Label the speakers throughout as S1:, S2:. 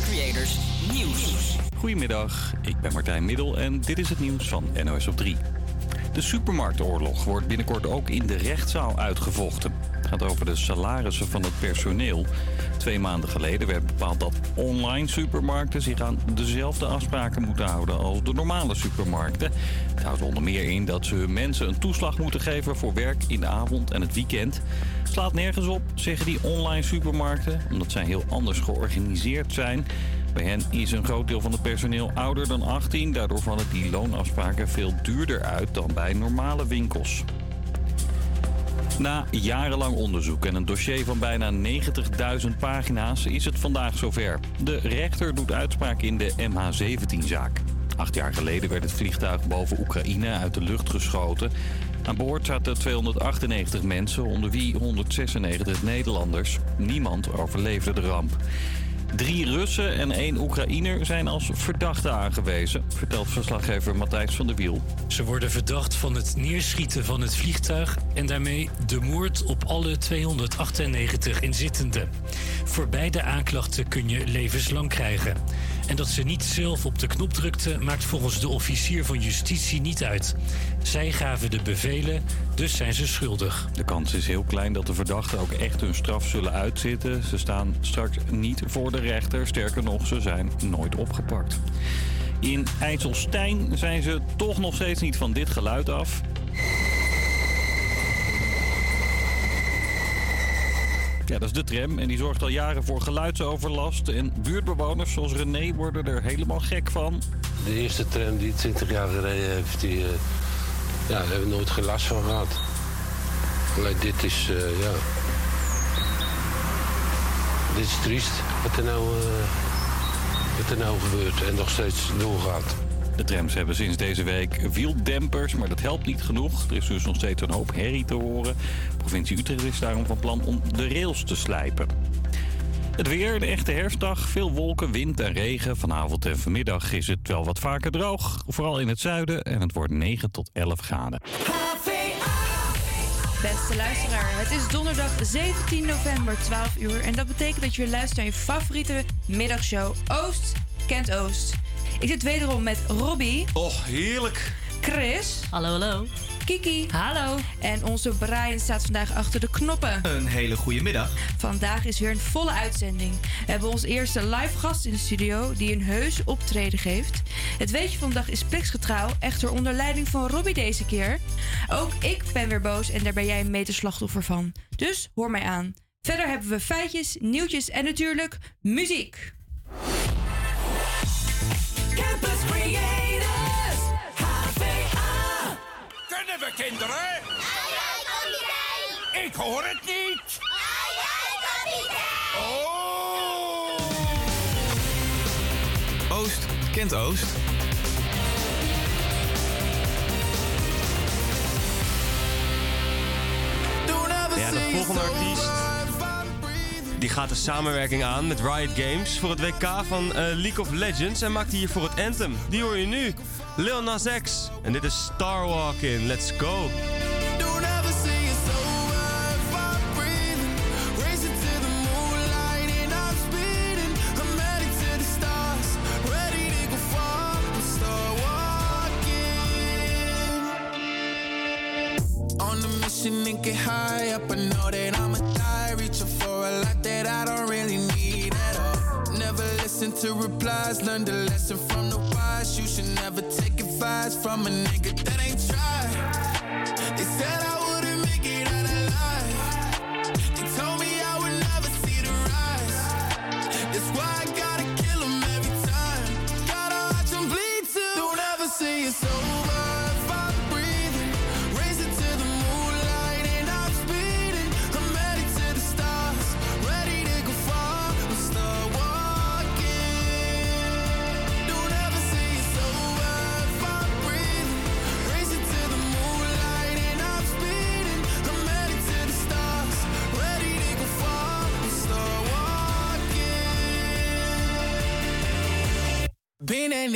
S1: Creators Nieuws.
S2: Goedemiddag, ik ben Martijn Middel en dit is het nieuws van NOS op 3. De supermarktoorlog wordt binnenkort ook in de rechtszaal uitgevochten. Het gaat over de salarissen van het personeel. Twee maanden geleden werd bepaald dat online supermarkten zich aan dezelfde afspraken moeten houden als de normale supermarkten. Het houdt onder meer in dat ze mensen een toeslag moeten geven voor werk in de avond en het weekend. Slaat nergens op, zeggen die online supermarkten, omdat zij heel anders georganiseerd zijn. Bij hen is een groot deel van het personeel ouder dan 18. Daardoor vallen die loonafspraken veel duurder uit dan bij normale winkels. Na jarenlang onderzoek en een dossier van bijna 90.000 pagina's is het vandaag zover. De rechter doet uitspraak in de MH17-zaak. Acht jaar geleden werd het vliegtuig boven Oekraïne uit de lucht geschoten. Aan boord zaten 298 mensen, onder wie 196 Nederlanders. Niemand overleefde de ramp. Drie Russen en één Oekraïner zijn als verdachte aangewezen, vertelt verslaggever Matthijs van der Wiel.
S3: Ze worden verdacht van het neerschieten van het vliegtuig en daarmee de moord op alle 298 inzittenden. Voor beide aanklachten kun je levenslang krijgen. En dat ze niet zelf op de knop drukte, maakt volgens de officier van justitie niet uit. Zij gaven de bevelen, dus zijn ze schuldig.
S2: De kans is heel klein dat de verdachten ook echt hun straf zullen uitzitten. Ze staan straks niet voor de rechter. Sterker nog, ze zijn nooit opgepakt. In IJsselstein zijn ze toch nog steeds niet van dit geluid af. Ja, dat is de tram en die zorgt al jaren voor geluidsoverlast. En buurtbewoners zoals René worden er helemaal gek van.
S4: De eerste tram die 20 jaar gereden heeft, die, uh, ja, hebben we nooit geen last van gehad. Alleen dit is, uh, ja... Dit is triest wat er nou, uh, wat er nou gebeurt en nog steeds doorgaat.
S2: De trams hebben sinds deze week wieldempers, maar dat helpt niet genoeg. Er is dus nog steeds een hoop herrie te horen. Provincie Utrecht is daarom van plan om de rails te slijpen. Het weer, de echte herfstdag. Veel wolken, wind en regen. Vanavond en vanmiddag is het wel wat vaker droog. Vooral in het zuiden. En het wordt 9 tot 11 graden.
S5: Beste luisteraar, het is donderdag 17 november, 12 uur. En dat betekent dat je luistert naar je favoriete middagshow Oost kent Oost. Ik zit wederom met Robbie.
S6: Oh, heerlijk.
S5: Chris.
S7: Hallo, hallo.
S5: Kiki.
S7: Hallo.
S5: En onze Brian staat vandaag achter de knoppen.
S6: Een hele goede middag.
S5: Vandaag is weer een volle uitzending. We hebben ons eerste live gast in de studio die een heus optreden geeft. Het weetje van de dag is pliksgetrouw, echter onder leiding van Robbie deze keer. Ook ik ben weer boos en daar ben jij een meterslachtoffer van. Dus hoor mij aan. Verder hebben we feitjes, nieuwtjes en natuurlijk muziek.
S8: Kunnen we kinderen? Ik hoor het niet. Oh!
S6: Oost kent Oost. Ja, de volgende artiest die gaat de samenwerking aan met Riot Games voor het WK van eh, League of Legends en maakt hiervoor het anthem. Die hoor je nu. Lil Nas X. En dit is Star Walking. Let's go.
S9: And get high up. I know that to replies. Learn the lesson from the wise. You should never take advice from a nigga that ain't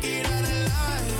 S9: get out alive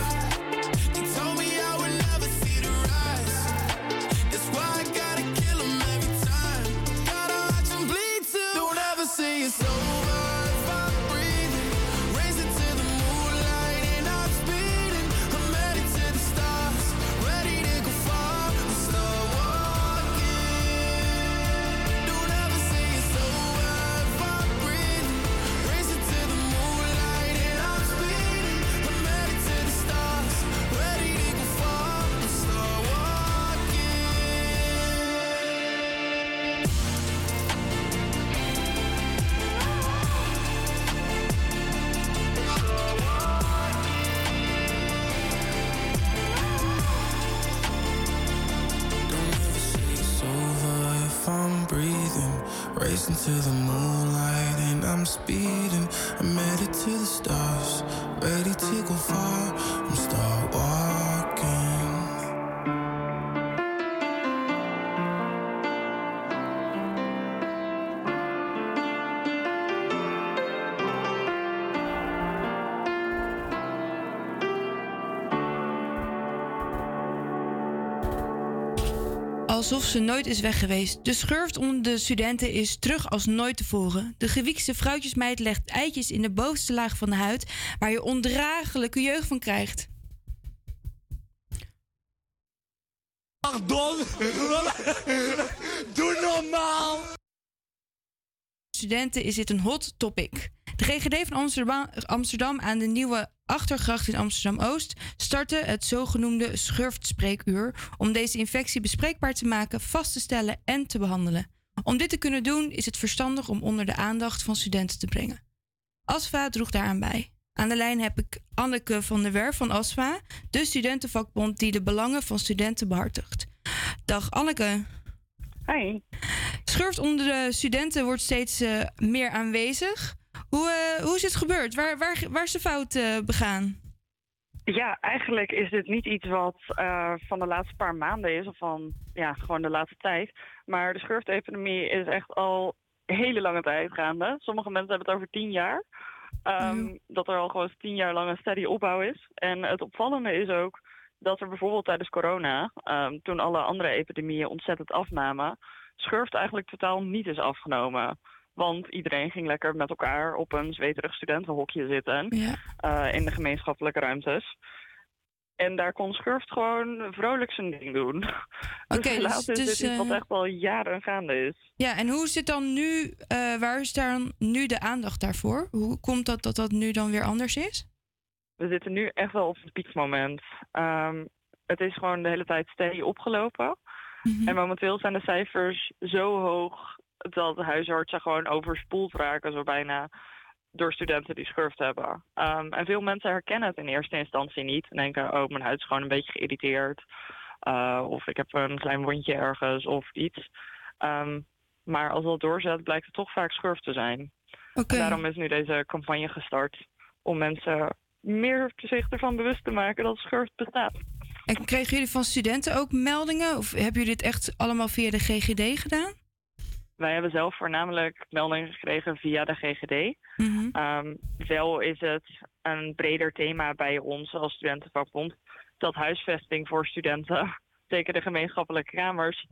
S9: Racing to the moonlight and I'm speeding. I'm headed to the stars, ready to go far.
S5: Alsof ze nooit is weg geweest. De schurft onder de studenten is terug als nooit tevoren. De gewiekste vrouwtjesmeid legt eitjes in de bovenste laag van de huid... waar je ondraaglijke jeugd van krijgt.
S8: Pardon? Doe normaal!
S5: Studenten is dit een hot topic. De GGD van Amsterdam, Amsterdam aan de nieuwe Achtergracht in Amsterdam-Oost startte het zogenoemde schurftspreekuur om deze infectie bespreekbaar te maken, vast te stellen en te behandelen. Om dit te kunnen doen is het verstandig om onder de aandacht van studenten te brengen. ASFA droeg daaraan bij. Aan de lijn heb ik Anneke van der Werf van ASFA, de studentenvakbond die de belangen van studenten behartigt. Dag Anneke.
S7: Hi.
S5: Schurft onder de studenten wordt steeds eh, meer aanwezig. Hoe, eh, hoe is het gebeurd? Waar, waar, waar is de fout eh, begaan?
S7: Ja, eigenlijk is dit niet iets wat eh, van de laatste paar maanden is, of van ja, gewoon de laatste tijd. Maar de schurftepidemie is echt al hele lange tijd gaande. Sommige mensen hebben het over tien jaar. Ehm, Dat er al gewoon tien jaar lang een steady opbouw is. En het opvallende is ook dat er bijvoorbeeld tijdens corona, ehm, toen alle andere epidemieën ontzettend afnamen, schurft eigenlijk totaal niet is afgenomen. Want iedereen ging lekker met elkaar op een zweterig studentenhokje zitten eh, in de gemeenschappelijke ruimtes. En daar kon Schurft gewoon vrolijk zijn ding doen.
S5: Oké,
S7: dus helaas
S5: dus-
S7: is
S5: dus,
S7: dit iets wat
S5: eh,
S7: echt al jaren gaande is.
S5: Ja, en hoe zit dan nu, eh, waar is daar nu de aandacht daarvoor? Hoe komt dat dat dat nu dan weer anders is?
S7: We zitten nu echt wel op het piekmoment. Ehm, het is gewoon de hele tijd steady opgelopen. En momenteel zijn de cijfers zo hoog dat huisartsen gewoon overspoeld raken, zo bijna, door studenten die schurft hebben. Ehm, en veel mensen herkennen het in eerste instantie niet. En denken, oh, mijn huid is gewoon een beetje geïrriteerd. Uh, of ik heb een klein wondje ergens of iets. Ehm, maar als dat doorzet, blijkt het toch vaak schurft te zijn. En daarom is nu deze campagne gestart om mensen meer zich ervan bewust te maken dat schurft bestaat.
S5: En kregen jullie van studenten ook meldingen? Of hebben jullie dit echt allemaal via de GGD gedaan?
S7: Wij hebben zelf voornamelijk meldingen gekregen via de GGD.
S5: Mhm.
S7: Ehm, wel is het een breder thema bij ons als studentenvakbond dat huisvesting voor studenten, zeker de gemeenschappelijke kamers,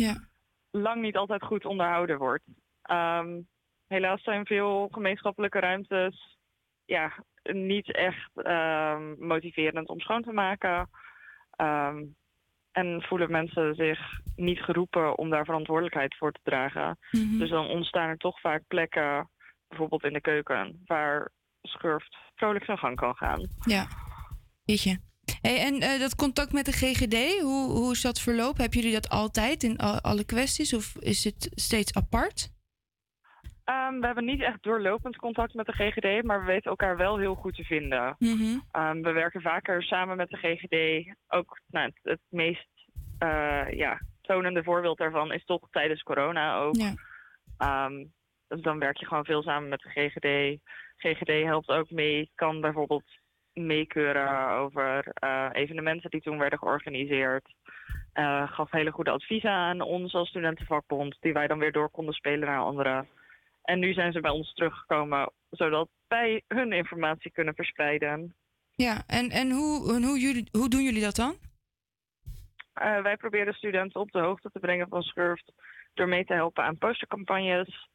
S7: lang niet altijd goed onderhouden wordt. Ehm, helaas zijn veel gemeenschappelijke ruimtes ja, niet echt ehm, motiverend om schoon te maken. En voelen mensen zich niet geroepen om daar verantwoordelijkheid voor te dragen.
S5: Mhm.
S7: Dus dan ontstaan er toch vaak plekken, bijvoorbeeld in de keuken, waar schurft vrolijk zijn gang kan gaan.
S5: Ja, weet je. Hey, en eh, dat contact met de GGD, hoe, hoe is dat verlopen? Hebben jullie dat altijd in al- alle kwesties of is het steeds apart?
S7: Ehm, we hebben niet echt doorlopend contact met de GGD, maar we weten elkaar wel heel goed te vinden.
S5: Mhm.
S7: Ehm, we werken vaker samen met de GGD. Ook nou, het, het meest eh, ja, tonende voorbeeld daarvan is toch tijdens corona ook.
S5: Ja.
S7: Ehm, dus dan werk je gewoon veel samen met de GGD. GGD helpt ook mee, kan bijvoorbeeld meekeuren over eh, evenementen die toen werden georganiseerd. Eh, gaf hele goede adviezen aan ons als studentenvakbond, die wij dan weer door konden spelen naar anderen. En nu zijn ze bij ons teruggekomen, zodat wij hun informatie kunnen verspreiden.
S5: Ja, en, en hoe, en hoe, jullie, hoe doen jullie dat dan?
S7: Eh, wij proberen studenten op de hoogte te brengen van Schurft door mee te helpen aan postercampagnes,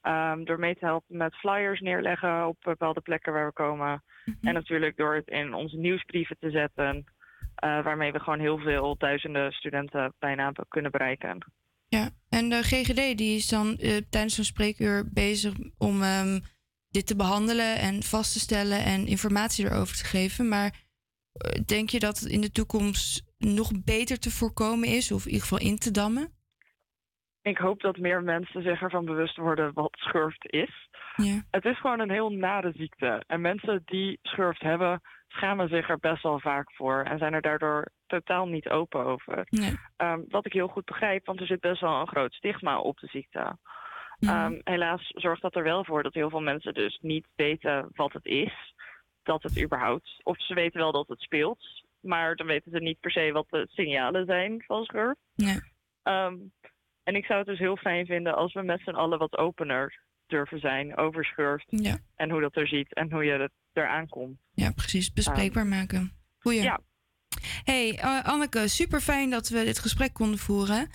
S7: ehm, door mee te helpen met flyers neerleggen op bepaalde plekken waar we komen. En natuurlijk door het in onze nieuwsbrieven te zetten, eh, waarmee we gewoon heel veel duizenden studenten bijna kunnen bereiken.
S5: Ja, en de GGD die is dan eh, tijdens zo'n spreekuur bezig om ehm, dit te behandelen en vast te stellen en informatie erover te geven. Maar denk je dat het in de toekomst nog beter te voorkomen is, of in ieder geval in te dammen?
S7: Ik hoop dat meer mensen zich ervan bewust worden wat schurft is.
S5: Ja.
S7: Het is gewoon een heel nare ziekte. En mensen die schurft hebben, schamen zich er best wel vaak voor. En zijn er daardoor totaal niet open over.
S5: Nee.
S7: Ehm, wat ik heel goed begrijp, want er zit best wel een groot stigma op de ziekte. Ehm, helaas zorgt dat er wel voor dat heel veel mensen dus niet weten wat het is. Dat het überhaupt. Of ze weten wel dat het speelt. Maar dan weten ze niet per se wat de signalen zijn van schurft.
S5: Nee.
S7: Ehm, en ik zou het dus heel fijn vinden als we met z'n allen wat opener durven zijn over schurft.
S5: Ja.
S7: En hoe dat er ziet en hoe je het eraan komt.
S5: Ja, precies. Bespreekbaar maken. Goeie.
S7: Ja.
S5: Hey, eh, Anneke, super fijn dat we dit gesprek konden voeren.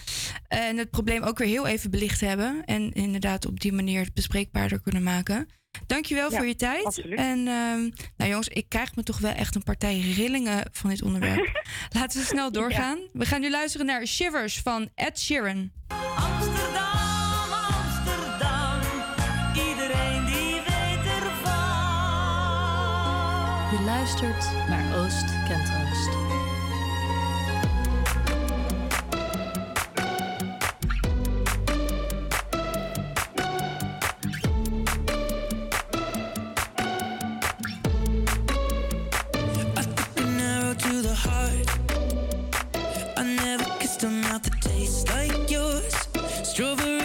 S5: En het probleem ook weer heel even belicht hebben. En inderdaad op die manier het bespreekbaarder kunnen maken. Dankjewel
S7: Ja,
S5: voor je tijd.
S7: absoluut.
S5: En ehm, nou jongens, ik krijg me toch wel echt een partij rillingen van dit onderwerp. Laten we snel doorgaan. We gaan nu luisteren naar Shivers van Ed Sheeran.
S10: Amsterdam, Amsterdam, iedereen die weet ervan.
S11: Je luistert naar Oost kent
S12: I never kissed a mouth that tastes like yours. Strawberries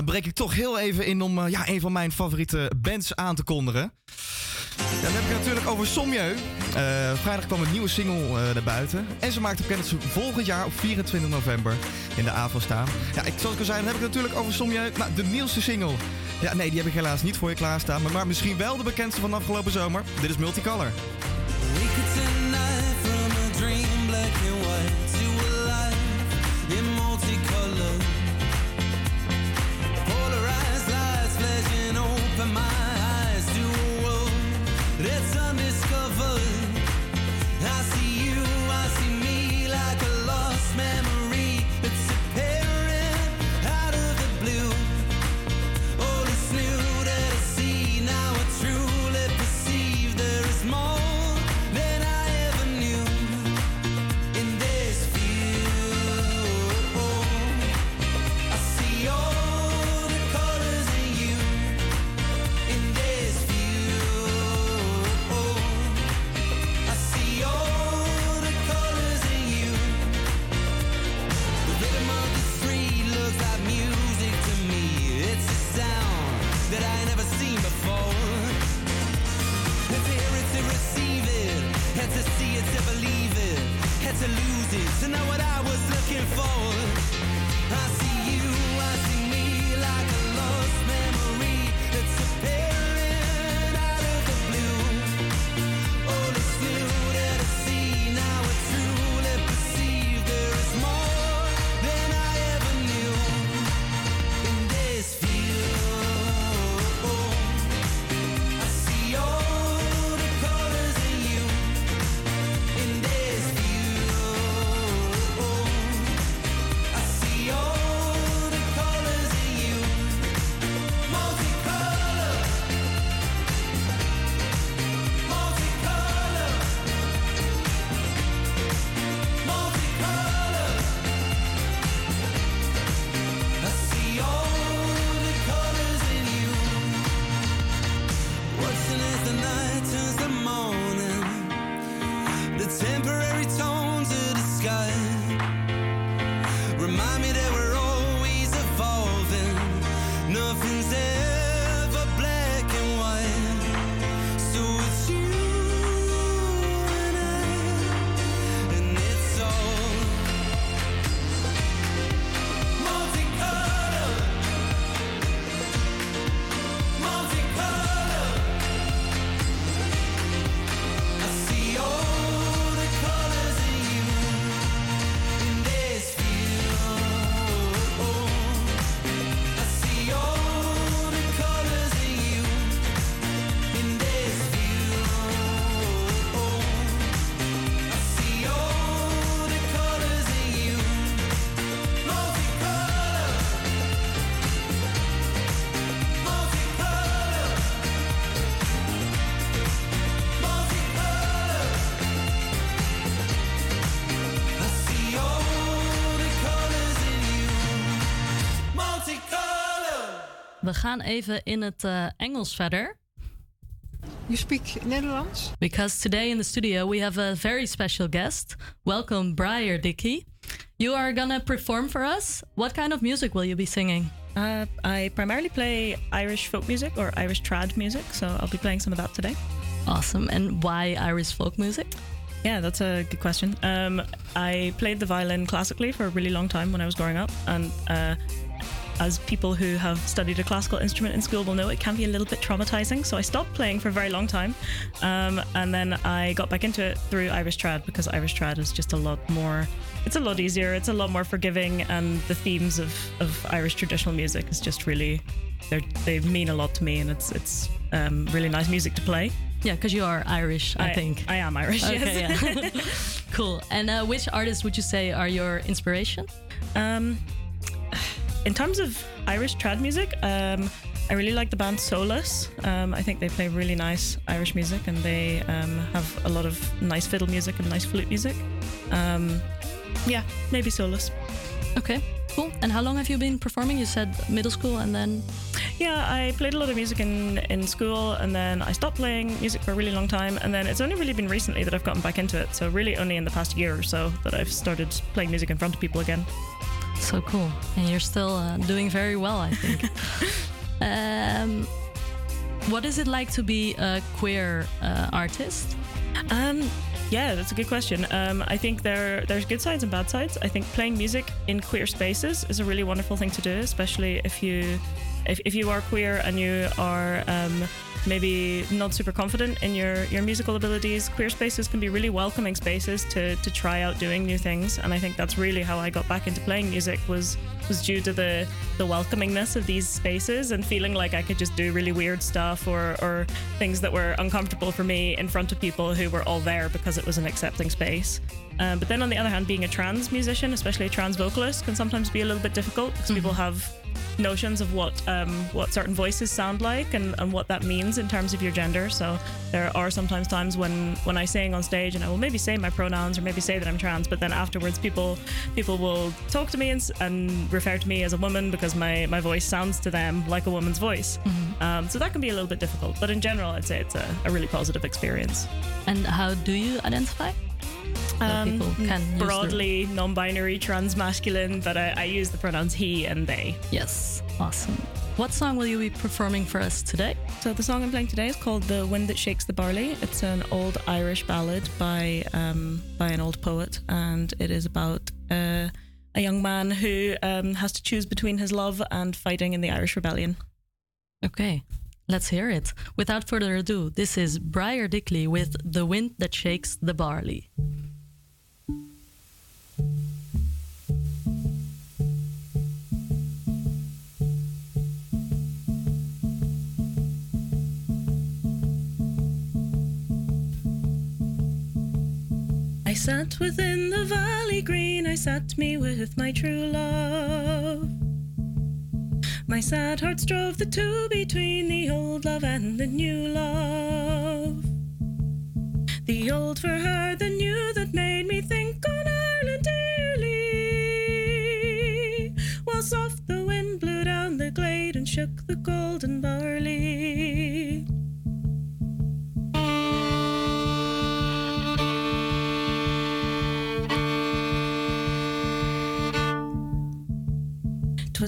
S13: dan breek ik toch heel even in om eh, ja, een van mijn favoriete bands aan te kondigen. Dan heb ik het natuurlijk over Sommieu. Eh, vrijdag kwam een nieuwe single eh, naar buiten. En ze maakte bekend dat ze volgend jaar op 24 november in de AVO staan. Ja, ik, zoals ik al zei, dan heb ik het natuurlijk over Sommieu. Nou, de nieuwste single. Ja, nee, die heb ik helaas niet voor je klaarstaan. Maar, maar misschien wel de bekendste van afgelopen zomer. Dit is Multicolor.
S14: Tonight undiscovered. Had to lose it to know what I was looking for.
S11: We gaan even in het eh, Engels verder.
S15: You speak Netherlands?
S11: Because today in the studio we have a very special guest. Welcome, Briar Dickey. You are gonna perform for us. What kind of music will you be singing?
S16: Uh, I primarily play Irish folk music or Irish trad music, so I'll be playing some of that today.
S11: Awesome. And why Irish folk music?
S16: Yeah, that's a good question. Um, I played the violin classically for a really long time when I was growing up, and uh, as people who have studied a classical instrument in school will know, it can be a little bit traumatizing. So I stopped playing for a very long time, um, and then I got back into it through Irish trad because Irish trad is just a lot more. It's a lot easier. It's a lot more forgiving, and the themes of, of Irish traditional music is just really, they they mean a lot to me, and it's it's um, really nice music to play.
S11: Yeah, because you are Irish, I,
S16: I-
S11: think.
S16: I am Irish,
S11: Okay,
S16: yes.
S11: yeah. cool. And uh, which artists would you say are your inspiration?
S16: Um, in terms of Irish trad music, um, I really like the band Solus. Um, I think they play really nice Irish music and they um, have a lot of nice fiddle music and nice flute music. Um, yeah, maybe Solus.
S11: Okay, cool. And how long have you been performing? You said middle school and then.
S16: Yeah, I played a lot of music in, in school and then I stopped playing music for a really long time. And then it's only really been recently that I've gotten back into it. So, really, only in the past year or so that I've started playing music in front of people again.
S11: So cool. And you're still uh, doing very well, I think. um, what is it like to be a queer uh, artist?
S16: Um, yeah, that's a good question. Um, I think there there's good sides and bad sides. I think playing music in queer spaces is a really wonderful thing to do, especially if you if, if you are queer and you are um, maybe not super confident in your your musical abilities. Queer spaces can be really welcoming spaces to to try out doing new things, and I think that's really how I got back into playing music was was due to the the welcomingness of these spaces and feeling like I could just do really weird stuff or or things that were uncomfortable for me in front of people who were all there because it was an accepting space. Um, but then on the other hand, being a trans musician, especially a trans vocalist, can sometimes be a little bit difficult because people have notions of what um, what certain voices sound like and, and what that means in terms of your gender. So there are sometimes times when when I sing on stage and I will maybe say my pronouns or maybe say that I'm trans, but then afterwards people people will talk to me and, and refer to me as a woman because my my voice sounds to them like a woman's voice. Um, so that can be a little bit difficult, but in general, I'd say it's a, a really positive experience.
S11: And how do you identify?
S16: Um,
S11: people can use the-
S16: broadly non-binary trans masculine, but I, I use the pronouns he and they.
S11: Yes, awesome. What song will you be performing for us today?
S16: So the song I'm playing today is called "The Wind That Shakes the Barley." It's an old Irish ballad by um, by an old poet, and it is about uh, a young man who um, has to choose between his love and fighting in the Irish Rebellion.
S11: Okay, let's hear it. Without further ado, this is Briar Dickley with The Wind That Shakes the Barley.
S16: I sat within the valley green, I sat me with my true love. My sad heart strove the two between the old love and the new love. The old for her, the new that made me think on Ireland dearly. While soft the wind blew down the glade and shook the golden barley.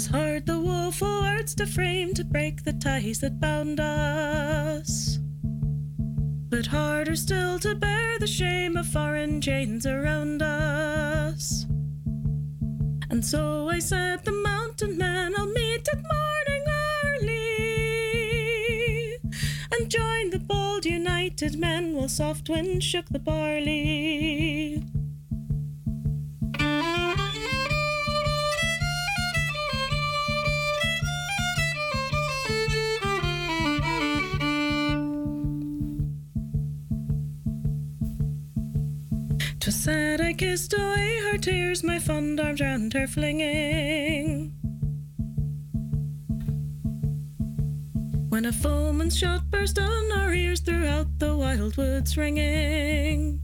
S16: Twas hard the woeful words to frame to break the ties that bound us. But harder still to bear the shame of foreign chains around us. And so I said, The mountain men I'll meet at morning early. And join the bold united men while soft wind shook the barley. Kissed away her tears, my fond arms round her flinging. When a foeman's shot burst on our ears throughout the wild woods ringing.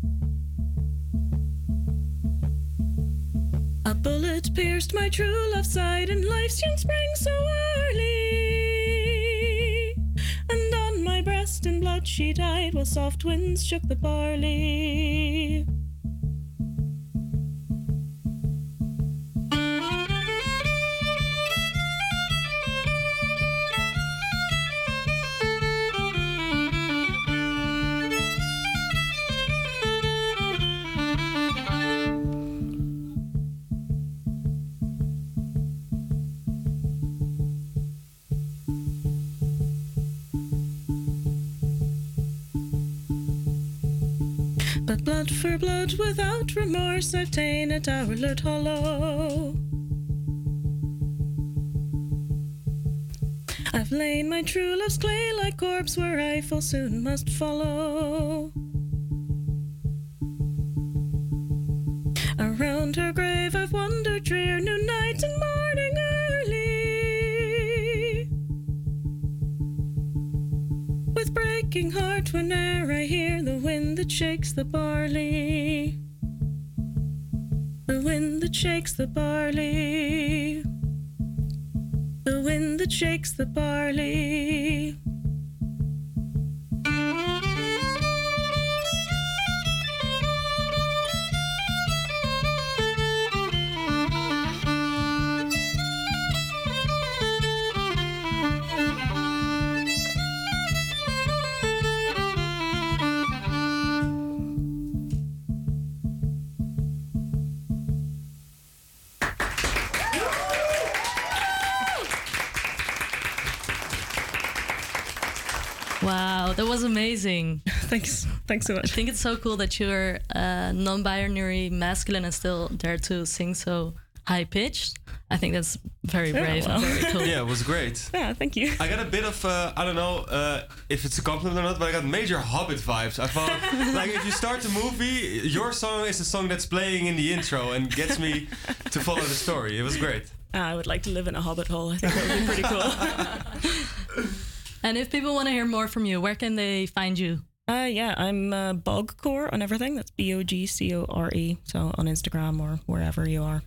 S16: A bullet pierced my true love's side, and life's young spring so early. And on my breast in blood she died, while soft winds shook the barley. Blood without remorse, I've ta'en it Hourlet hollow. I've lain my true love's clay like corpse where I full soon must follow. Around her grave I've wandered drear, noon, night, and morning Breaking heart whene'er I hear the wind that shakes the barley. The wind that shakes the barley. The wind that shakes the barley. Thanks so much.
S12: I think it's so cool that you're uh, non-binary, masculine, and still dare to sing so high pitched. I think that's very brave
S16: yeah,
S12: well. very cool.
S6: Yeah, it was great.
S16: Yeah, thank you.
S6: I got a bit of uh, I don't know uh, if it's a compliment or not, but I got major Hobbit vibes. I thought like if you start the movie, your song is the song that's playing in the intro and gets me to follow the story. It was great.
S16: Ah, I would like to live in a Hobbit hole. I think that would be pretty cool.
S12: and if people want to hear more from you, where can they find you?
S16: Uh, yeah, I'm uh, Bogcore on everything. That's B O G C O R E. So on Instagram or wherever you are.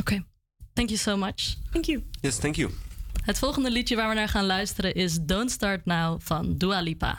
S12: Okay. Thank you so much.
S16: Thank you.
S6: Yes, thank you.
S12: Het volgende liedje waar we naar gaan luisteren is Don't Start Now van Dua Lipa.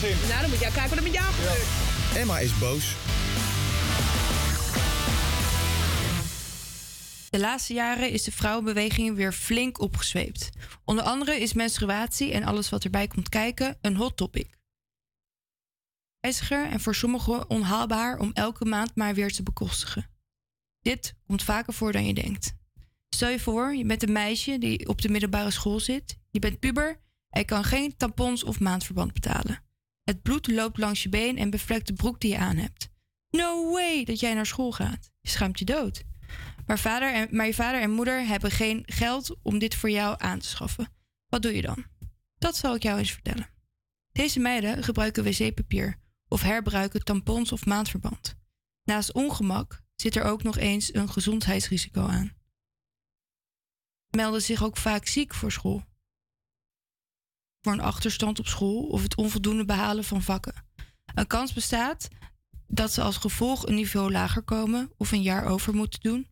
S17: Nou, dan moet jij kijken wat er met jou gebeurt.
S13: Emma is boos.
S5: De laatste jaren is de vrouwenbeweging weer flink opgezweept. Onder andere is menstruatie en alles wat erbij komt kijken een hot topic. Ijziger en voor sommigen onhaalbaar om elke maand maar weer te bekostigen. Dit komt vaker voor dan je denkt. Stel je voor, je bent een meisje die op de middelbare school zit. Je bent puber en je kan geen tampons of maandverband betalen. Het bloed loopt langs je been en bevlekt de broek die je aan hebt. No way dat jij naar school gaat. Je schaamt je dood. Maar, vader en, maar je vader en moeder hebben geen geld om dit voor jou aan te schaffen. Wat doe je dan? Dat zal ik jou eens vertellen. Deze meiden gebruiken wc-papier of herbruiken tampons of maandverband. Naast ongemak zit er ook nog eens een gezondheidsrisico aan. Melden zich ook vaak ziek voor school. Voor een achterstand op school of het onvoldoende behalen van vakken. Een kans bestaat dat ze als gevolg een niveau lager komen of een jaar over moeten doen,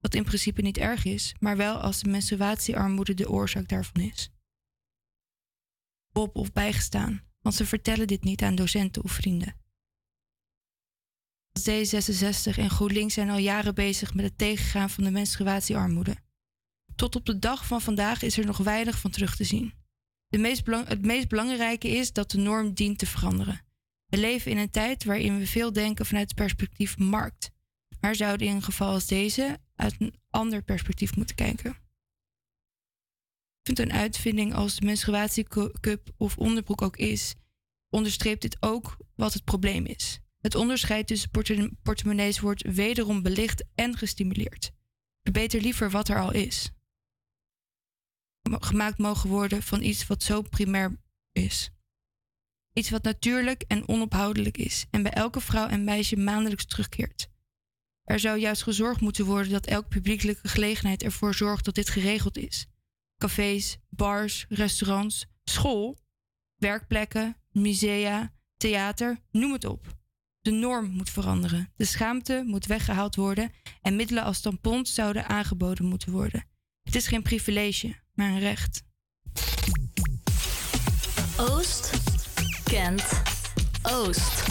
S5: wat in principe niet erg is, maar wel als de menstruatiearmoede de oorzaak daarvan is. Op of bijgestaan, want ze vertellen dit niet aan docenten of vrienden. D66 en GroenLinks zijn al jaren bezig met het tegengaan van de menstruatiearmoede. Tot op de dag van vandaag is er nog weinig van terug te zien. Meest het meest belangrijke is dat de norm dient te veranderen. We leven in een tijd waarin we veel denken vanuit het perspectief markt, maar zouden in een geval als deze uit een ander perspectief moeten kijken. Ik vind een uitvinding als de menstruatiecup of onderbroek ook is, onderstreept dit ook wat het probleem is. Het onderscheid tussen porte- portemonnees wordt wederom belicht en gestimuleerd. Verbeter liever wat er al is. Gemaakt mogen worden van iets wat zo primair is. Iets wat natuurlijk en onophoudelijk is en bij elke vrouw en meisje maandelijks terugkeert. Er zou juist gezorgd moeten worden dat elke publiekelijke gelegenheid ervoor zorgt dat dit geregeld is. Cafés, bars, restaurants, school, werkplekken, musea, theater, noem het op. De norm moet veranderen. De schaamte moet weggehaald worden en middelen als tampons zouden aangeboden moeten worden. Het is geen privilege, een recht.
S11: Oost kent Oost.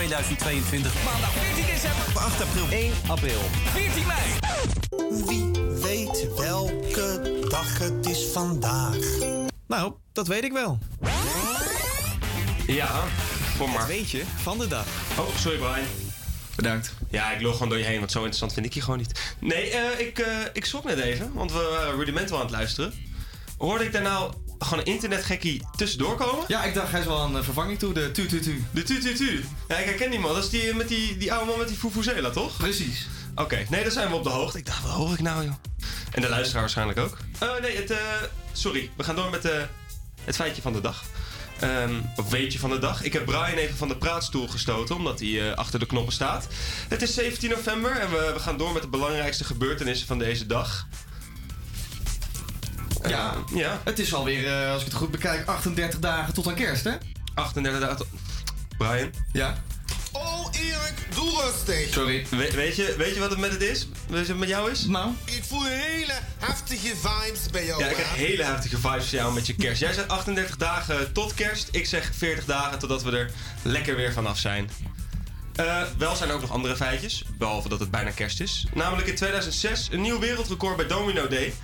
S1: 2022. Maandag 14 december. 8 april. 1 april. 14 mei.
S17: Wie weet welke dag het is vandaag?
S13: Nou, dat weet ik wel.
S6: Ja, kom maar.
S13: weet je van de dag.
S6: Oh, sorry Brian.
S13: Bedankt.
S6: Ja, ik lul gewoon door je heen, want zo interessant vind ik je gewoon niet. Nee, eh, ik, eh ik schrok net even, want we waren Rudimental aan het luisteren. Hoorde ik daar nou gewoon een internetgekkie tussendoor komen?
S13: Ja, ik dacht hij is wel een eh, vervanging toe, de tu tu tu.
S6: De tu tu tu. Ja, ik herken die man. Dat is die, met die, die oude man met die fufuzela, toch?
S13: Precies.
S6: Oké, nee, daar zijn we op de hoogte. Ik dacht, wat hoor ik nou, joh? En de luisteraar waarschijnlijk ook. Oh, nee, het, eh, sorry. We gaan door met eh, het feitje van de dag. Ehm, of weetje van de dag. Ik heb Brian even van de praatstoel gestoten, omdat hij eh, achter de knoppen staat. Het is 17 november en we, we gaan door met de belangrijkste gebeurtenissen van deze dag.
S13: Ja,
S6: ja.
S13: het is alweer, eh, als ik het goed bekijk, 38 dagen tot aan kerst, hè?
S6: 38 dagen tot... Brian?
S13: Ja?
S17: Oh, Erik, doe rustig.
S13: Sorry.
S6: We- weet, je, weet je wat het met het is? Weet je wat het met jou is?
S13: Nou?
S17: Ik voel hele heftige vibes bij jou.
S6: Ja, ik heb hele heftige vibes voor jou met je kerst. Jij zegt 38 dagen tot kerst. Ik zeg 40 dagen totdat we er lekker weer vanaf zijn. Eh, wel zijn er ook nog andere feitjes, behalve dat het bijna kerst is. Namelijk in 2006 een nieuw wereldrecord bij Domino Day.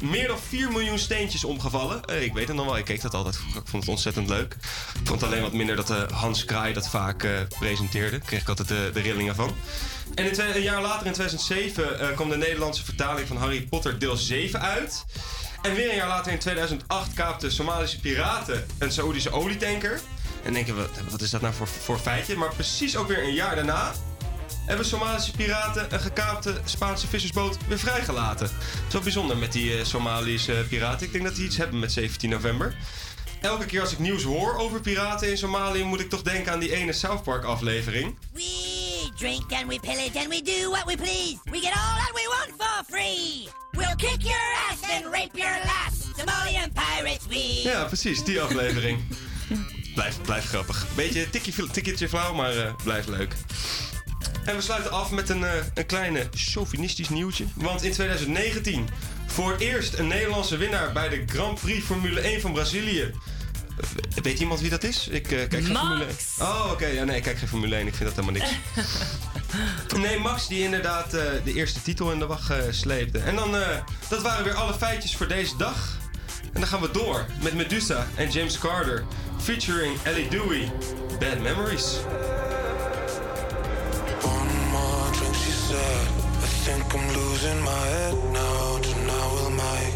S6: Meer dan 4 miljoen steentjes omgevallen. Eh, ik weet het nog wel, ik keek dat altijd. Ik vond het ontzettend leuk. Ik vond alleen wat minder dat eh, Hans Kraai dat vaak eh, presenteerde. Daar kreeg ik altijd de, de rillingen van. En een jaar later, in 2007, eh, kwam de Nederlandse vertaling van Harry Potter deel 7 uit. En weer een jaar later, in 2008, kaapten Somalische piraten een Saoedische olietanker. En denken we, wat is dat nou voor, voor feitje? Maar precies ook weer een jaar daarna hebben Somalische piraten een gekaapte Spaanse vissersboot weer vrijgelaten. Het is wel bijzonder met die eh, Somalische piraten. Ik denk dat die iets hebben met 17 november. Elke keer als ik nieuws hoor over piraten in Somalië, moet ik toch denken aan die ene South Park aflevering.
S18: We drink and we pillage and we do what we please. We get all that we want for free. We'll kick your ass and rape your lass. Somalian pirates we.
S6: Ja, precies, die aflevering. blijf, blijf grappig. Beetje tikkie, tikketje flauw, maar eh blijft leuk. En we sluiten af met een, eh, een kleine chauvinistisch nieuwtje. Want in 2019 voor het eerst een Nederlandse winnaar bij de Grand Prix Formule 1 van Brazilië. Eh, Weet iemand wie dat is? Ik eh, kijk geen
S11: Max.
S6: Formule 1. Oh, oké. Ja, nee, ik kijk geen Formule 1. Ik vind dat helemaal niks. Nee, Max die inderdaad de eerste titel in de wacht sleepte. En dan, dat waren weer alle feitjes voor deze dag. En dan gaan we door met Medusa en James Carter. Featuring Ellie Dewey. Bad Memories.
S19: sad. I think I'm losing my head now. Tonight will make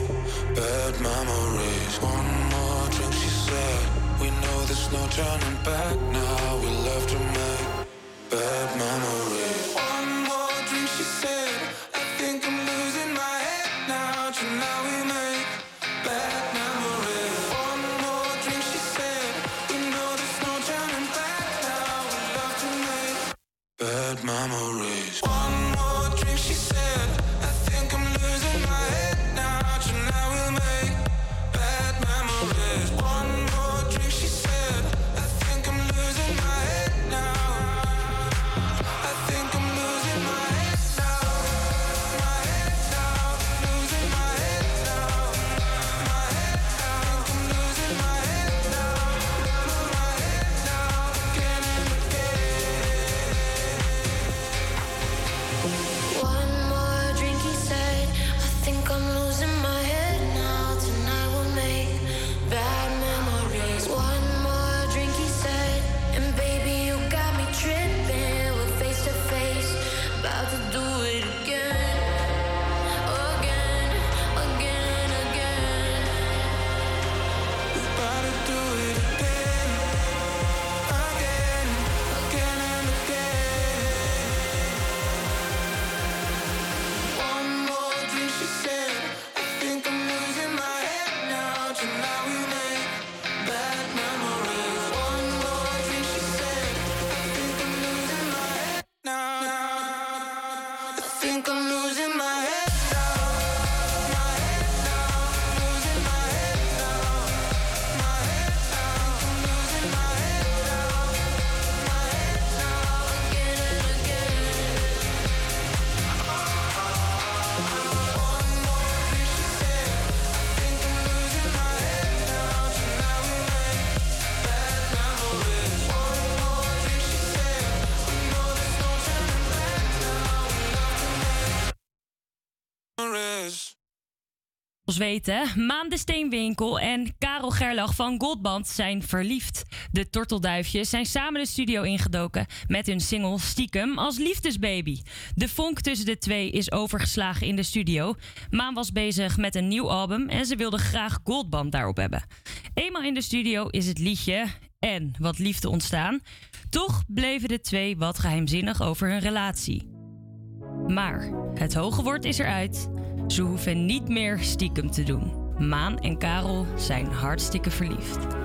S19: bad memories.
S20: One more drink, she said. We know there's no turning back now.
S21: weten, Maan de Steenwinkel en Karel Gerlach van Goldband zijn verliefd. De tortelduifjes zijn samen de studio ingedoken met hun single Stiekem als liefdesbaby. De vonk tussen de twee is overgeslagen in de studio. Maan was bezig met een nieuw album en ze wilde graag Goldband daarop hebben. Eenmaal in de studio is het liedje en wat liefde ontstaan. Toch bleven de twee wat geheimzinnig over hun relatie. Maar het hoge woord is eruit ze hoeven niet meer stiekem te doen. Maan en Karel zijn hartstikke verliefd.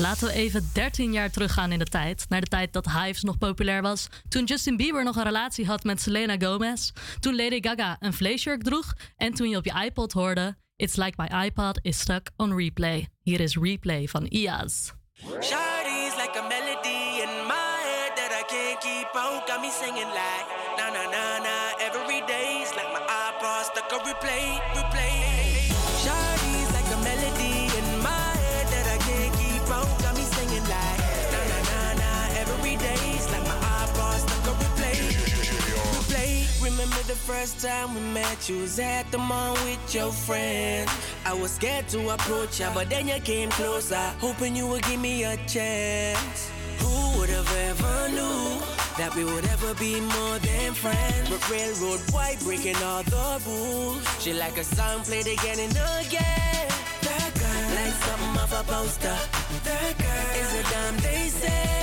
S11: Laten we even 13 jaar teruggaan in de tijd. Naar de tijd dat Hives nog populair was. Toen Justin Bieber nog een relatie had met Selena Gomez. Toen Lady Gaga een vleesjurk droeg. En toen je op je iPod hoorde... It's like my iPod is stuck on replay. Hier is replay van IA's.
S19: Shawty's like a melody in my head that I can't keep out. Got me singing like the first time we met? You was at the mall with your friends. I was scared to approach ya, but then you came closer, hoping you would give me a chance. Who would have ever knew that we would ever be more than friends? But railroad white breaking all the rules. She like a song played again and again. That girl, like something off a poster. That girl is a damn they say.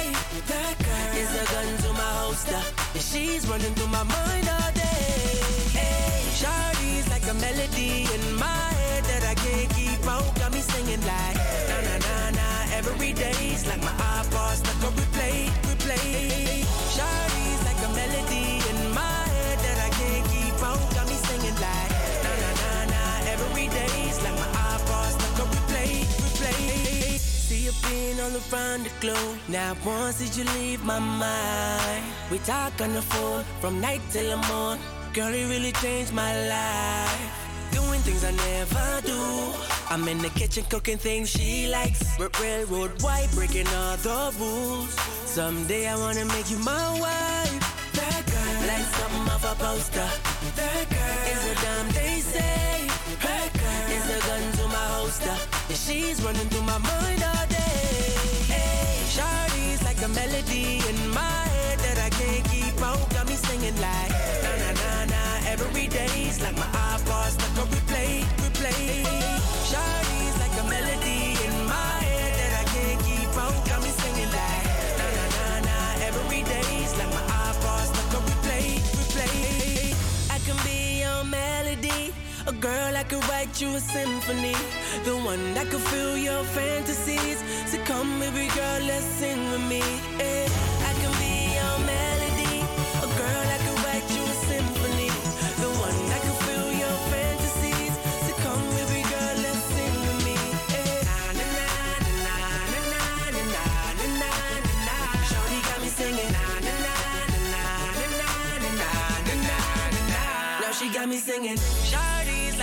S19: That girl is a gun to my holster. And she's running through my mind all Shawty's like a melody in my head that I can't keep out. Got me singing like na na na na every day's like my iPod stuck on replay, replay. Shawty's like a melody in my head that I can't keep out. Got me singing like na na na na every day's like my iPod stuck on replay, replay. See you being all around the globe. Now once did you leave my mind? We talk on the phone from night till the morning. Girl, it really changed my life. Doing things I never do. I'm in the kitchen cooking things she likes. R- railroad white, breaking all the rules. Someday I wanna make you my wife. That girl, like something off a poster. That girl is a damn they say. That girl is a gun to my holster. And she's running through my mind I write you a symphony. The one that could fill your fantasies. So come, baby girl, let's sing with me. eh. I can be your melody. A girl I could write you a symphony. The one that could fill your fantasies. So come, baby girl, let's sing with me. eh. Na, na, na, na, na, na, na, na, na, got me singing. Na, na, na, na, na, na, na, na, na, na. Now she got me singing.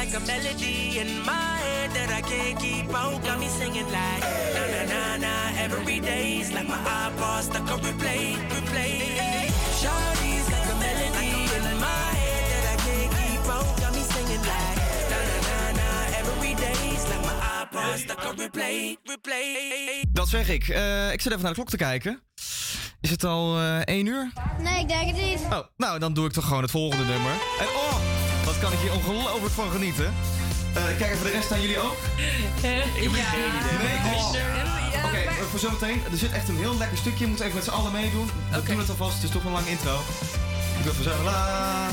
S19: Like a melody in my head that I can't keep out. Got me singing like na na na na every day's like my iPod stuck on replay, replay. Shawty's like a melody in my head that I can't keep out. Got me singing like na na na na every day's like my iPod stuck on replay, replay.
S13: Dat zeg ik. Eh, ik zit even naar de klok te kijken. Is het al eh 1 uur?
S22: Nee, ik denk het niet.
S13: Oh, nou dan doe ik toch gewoon het volgende nummer. En oh, wat kan ik hier ongelooflijk van genieten. Eh, kijk even de rest aan jullie ook.
S23: Ik heb geen idee.
S13: Nee, oh. Oké, eh, voor zometeen. Er zit echt een heel lekker stukje. Je moet even met z'n allen meedoen. We doen het alvast. Het is toch een lange intro. Ik doe even zo. La.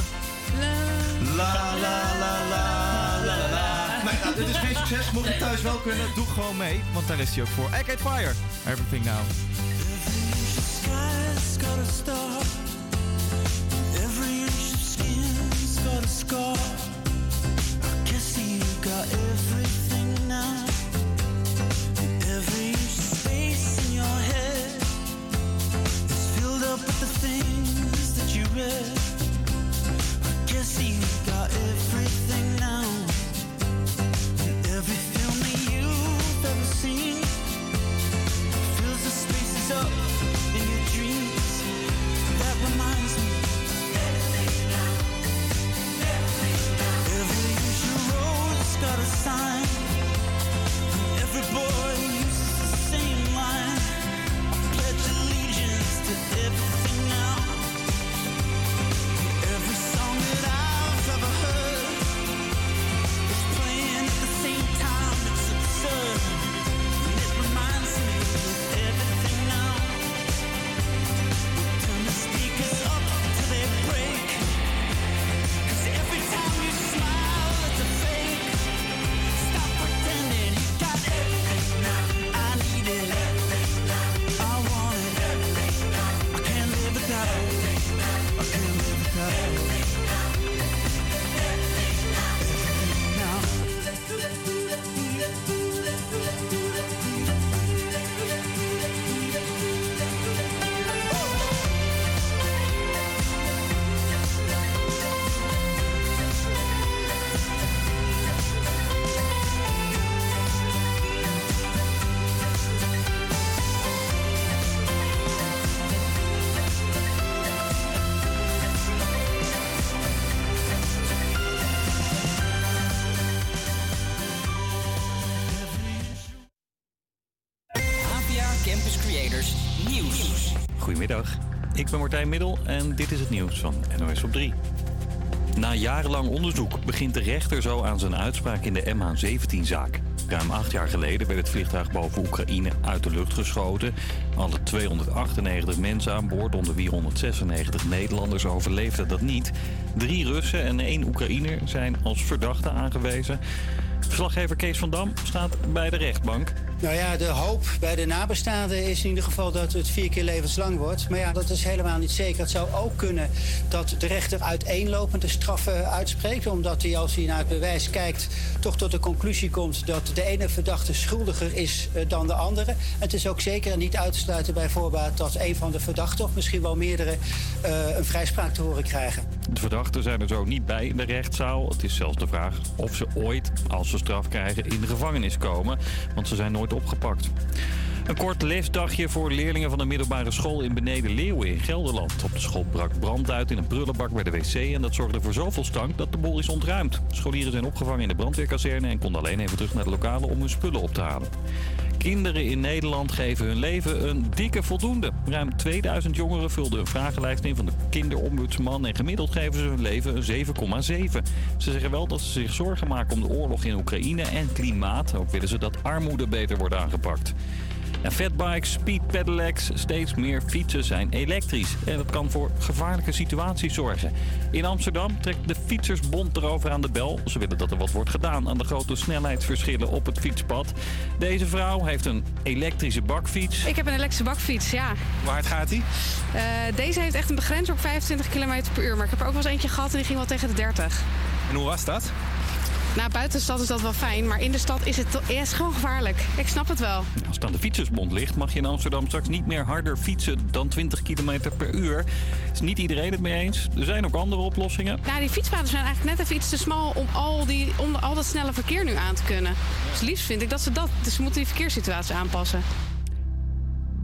S13: La la la la la la la. Maar nou, dit is geen succes. Mocht je thuis wel kunnen, doe gewoon mee. Want daar is hij ook voor. Arcade Fire. Everything now.
S19: Got a scar. I guess you got everything now. Every space in your head is filled up with the things that you read.
S1: time. Nieuws.
S2: Goedemiddag, ik ben Martijn Middel en dit is het nieuws van NOS op 3. Na jarenlang onderzoek begint de rechter zo aan zijn uitspraak in de MH17-zaak. Ruim acht jaar geleden werd het vliegtuig boven Oekraïne uit de lucht geschoten. Alle 298 mensen aan boord, onder wie 196 Nederlanders, overleefden dat niet. Drie Russen en één Oekraïner zijn als verdachte aangewezen. Verslaggever Kees van Dam staat bij de rechtbank.
S22: Nou ja, de hoop bij de nabestaanden is in ieder geval dat het vier keer levenslang wordt. Maar ja, dat is helemaal niet zeker. Het zou ook kunnen dat de rechter uiteenlopende straffen uitspreekt. Omdat hij, als hij naar het bewijs kijkt, toch tot de conclusie komt dat de ene verdachte schuldiger is eh, dan de andere. Het is ook zeker niet uit te sluiten bij voorbaat dat een van de verdachten, of misschien wel meerdere, eh, een vrijspraak te horen krijgen.
S2: De verdachten zijn er zo niet bij in de rechtszaal. Het is zelfs de vraag of ze ooit, als ze straf krijgen, in de gevangenis komen. Want ze zijn nooit opgepakt. Een kort lesdagje voor leerlingen van de middelbare school in Beneden Leeuwen in Gelderland. Op de school brak brand uit in een prullenbak bij de wc en dat zorgde voor zoveel stank dat de boel is ontruimd. Scholieren zijn opgevangen in de brandweerkazerne en konden alleen even terug naar de lokalen om hun spullen op te halen. Kinderen in Nederland geven hun leven een dikke voldoende. Ruim 2000 jongeren vulden een vragenlijst in van de kinderombudsman en gemiddeld geven ze hun leven een 7,7. Ze zeggen wel dat ze zich zorgen maken om de oorlog in Oekraïne en klimaat. Ook willen ze dat armoede beter wordt aangepakt. En fatbikes, speed pedelecs, steeds meer fietsen zijn elektrisch. En dat kan voor gevaarlijke situaties zorgen. In Amsterdam trekt de Fietsersbond erover aan de bel. Ze willen dat er wat wordt gedaan aan de grote snelheidsverschillen op het fietspad. Deze vrouw heeft een elektrische bakfiets.
S24: Ik heb een elektrische bakfiets, ja.
S2: Waar gaat die?
S24: Eh, deze heeft echt een begrenzing op 25 km per uur. Maar ik heb er ook wel eens eentje gehad en die ging wel tegen de 30.
S2: En hoe was dat?
S24: Nou, buiten de stad is dat wel fijn, maar in de stad is het ja, is gewoon gevaarlijk. Ik snap het wel.
S2: Als het aan de Fietsersbond ligt, mag je in Amsterdam straks niet meer harder fietsen dan 20 km per uur. Is niet iedereen het mee eens. Er zijn ook andere oplossingen.
S24: Nou, die fietspaden zijn eigenlijk net even iets te smal om al, die, om al dat snelle verkeer nu aan te kunnen. Dus het liefst vind ik dat ze dat. Dus ze moeten die verkeerssituatie aanpassen.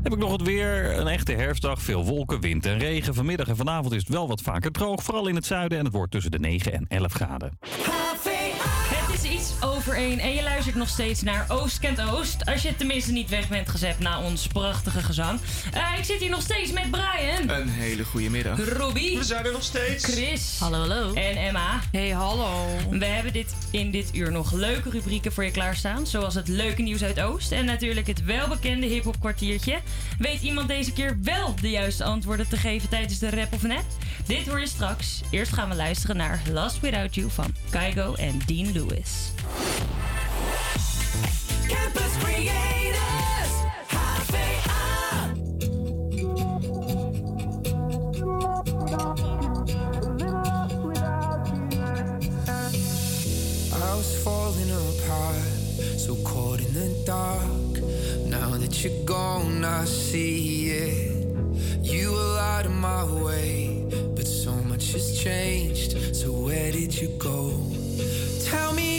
S2: Heb ik nog het weer. Een echte herfstdag. Veel wolken, wind en regen. Vanmiddag en vanavond is het wel wat vaker droog. Vooral in het zuiden. En het wordt tussen de 9 en 11 graden.
S23: En je luistert nog steeds naar Oost kent Oost. Als je tenminste niet weg bent gezet na ons prachtige gezang. Eh, ik zit hier nog steeds met Brian.
S13: Een hele goede middag.
S23: Robbie.
S6: We zijn er nog steeds.
S23: Chris.
S11: Hallo, hallo.
S23: En Emma.
S5: Hey, hallo.
S23: We hebben dit in dit uur nog leuke rubrieken voor je klaarstaan. Zoals het leuke nieuws uit Oost. En natuurlijk het welbekende hip-hop kwartiertje. Weet iemand deze keer wel de juiste antwoorden te geven tijdens de rap of net? Dit hoor je straks. Eerst gaan we luisteren naar Last Without You van Kygo en Dean Lewis.
S19: Campus Creators, HVA.
S9: I was falling apart, so caught in the dark. Now that you're gone, I see it. You were out of my way, but so much has changed. So where did you go? Tell me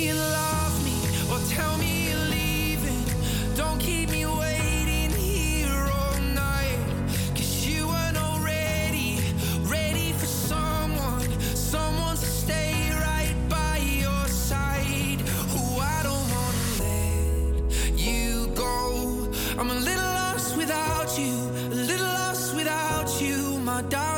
S9: I'm a little lost without you, a little lost without you, my darling.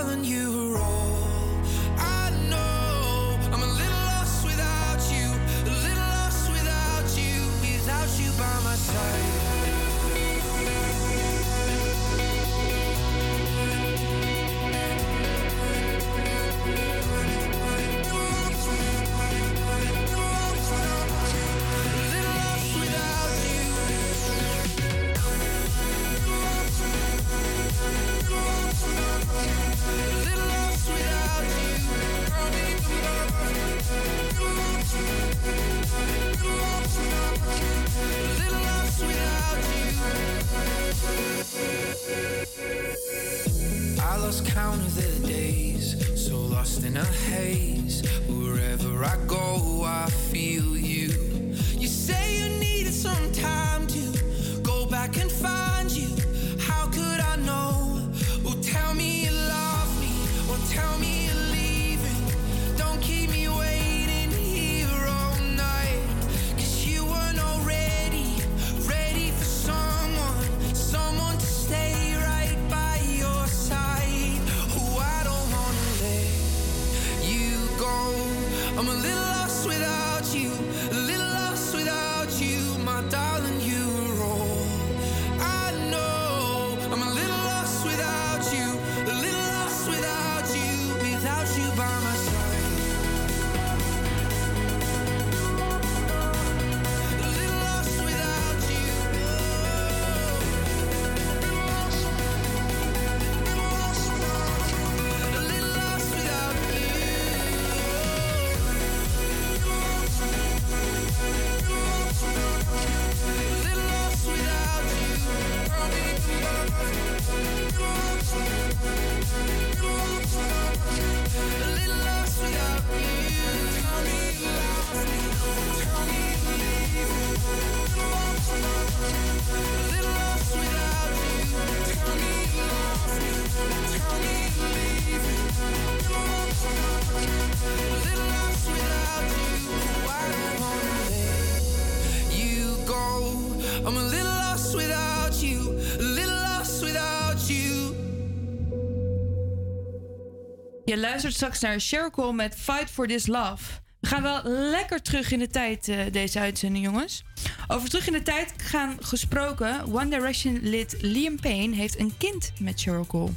S5: Je luistert straks naar Cheryl Cole met Fight for This Love. We gaan wel lekker terug in de tijd, eh, deze uitzending, jongens. Over terug in de tijd gaan gesproken. One Direction lid Liam Payne heeft een kind met Cheryl Cole.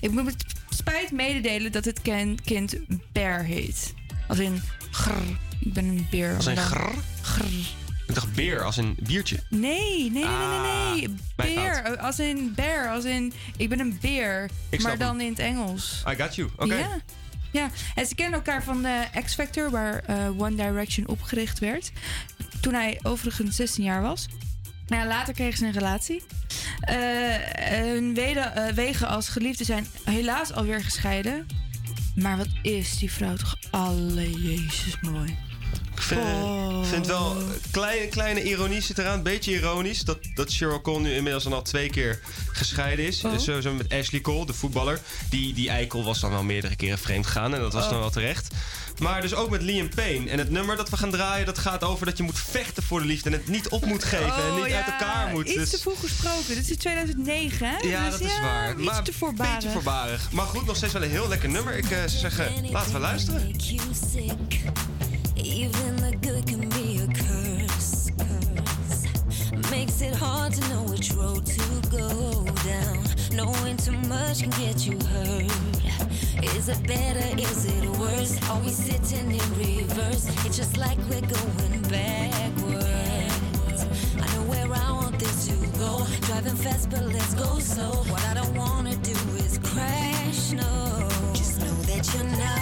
S5: Ik moet met spijt mededelen dat het kind Bear heet. Als in grr, ik ben een beer.
S6: Als grr?
S5: grr.
S6: Ik dacht beer, als een biertje.
S5: Nee, nee, nee, nee,
S6: Ah,
S5: nee. nee.
S6: mijn
S5: Beer, als in bear, als in ik ben een beer. Maar dan in het Engels.
S6: I got you, oké.
S5: Ja. ja, en ze kennen elkaar van de X Factor, waar eh, One Direction opgericht werd. Toen hij overigens 16 jaar was. Nou, later kregen ze een relatie. Eh, hun eh, wegen als geliefden zijn helaas alweer gescheiden. Maar wat is die vrouw toch alle Jezus mooi.
S6: Ik vind,
S5: Oh.
S6: vind wel kleine, kleine ironie zit eraan. Een beetje ironisch dat, dat Cheryl Cole nu inmiddels dan al twee keer gescheiden is.
S5: Oh.
S6: Dus sowieso met Ashley Cole, de voetballer. Die, die eikel was dan wel meerdere keren vreemd gegaan. En dat was
S5: Oh.
S6: dan wel terecht. Maar dus ook met Liam Payne. En het nummer dat we gaan draaien, dat gaat over dat je moet vechten voor de liefde. En het niet op moet geven en
S5: Oh,
S6: niet uit elkaar moet.
S5: Iets
S6: Dus-
S5: te vroeg gesproken. Dit is 2009, hè?
S6: ja,
S5: Dus
S6: dat is waar.
S5: Iets
S6: maar
S5: te voorbarig.
S6: beetje voorbarig. Maar goed, nog steeds wel een heel lekker nummer. Ik eh, zou zeggen, laten we luisteren.
S12: Good can be a curse. curse. Makes it hard to know which road to go down. Knowing too much can get you hurt. Is it better? Is it worse? Are we sitting in reverse? It's just like we're going backwards. I know where I want this to go. Driving fast, but let's go slow. What I don't wanna do is crash. No, just know that you're not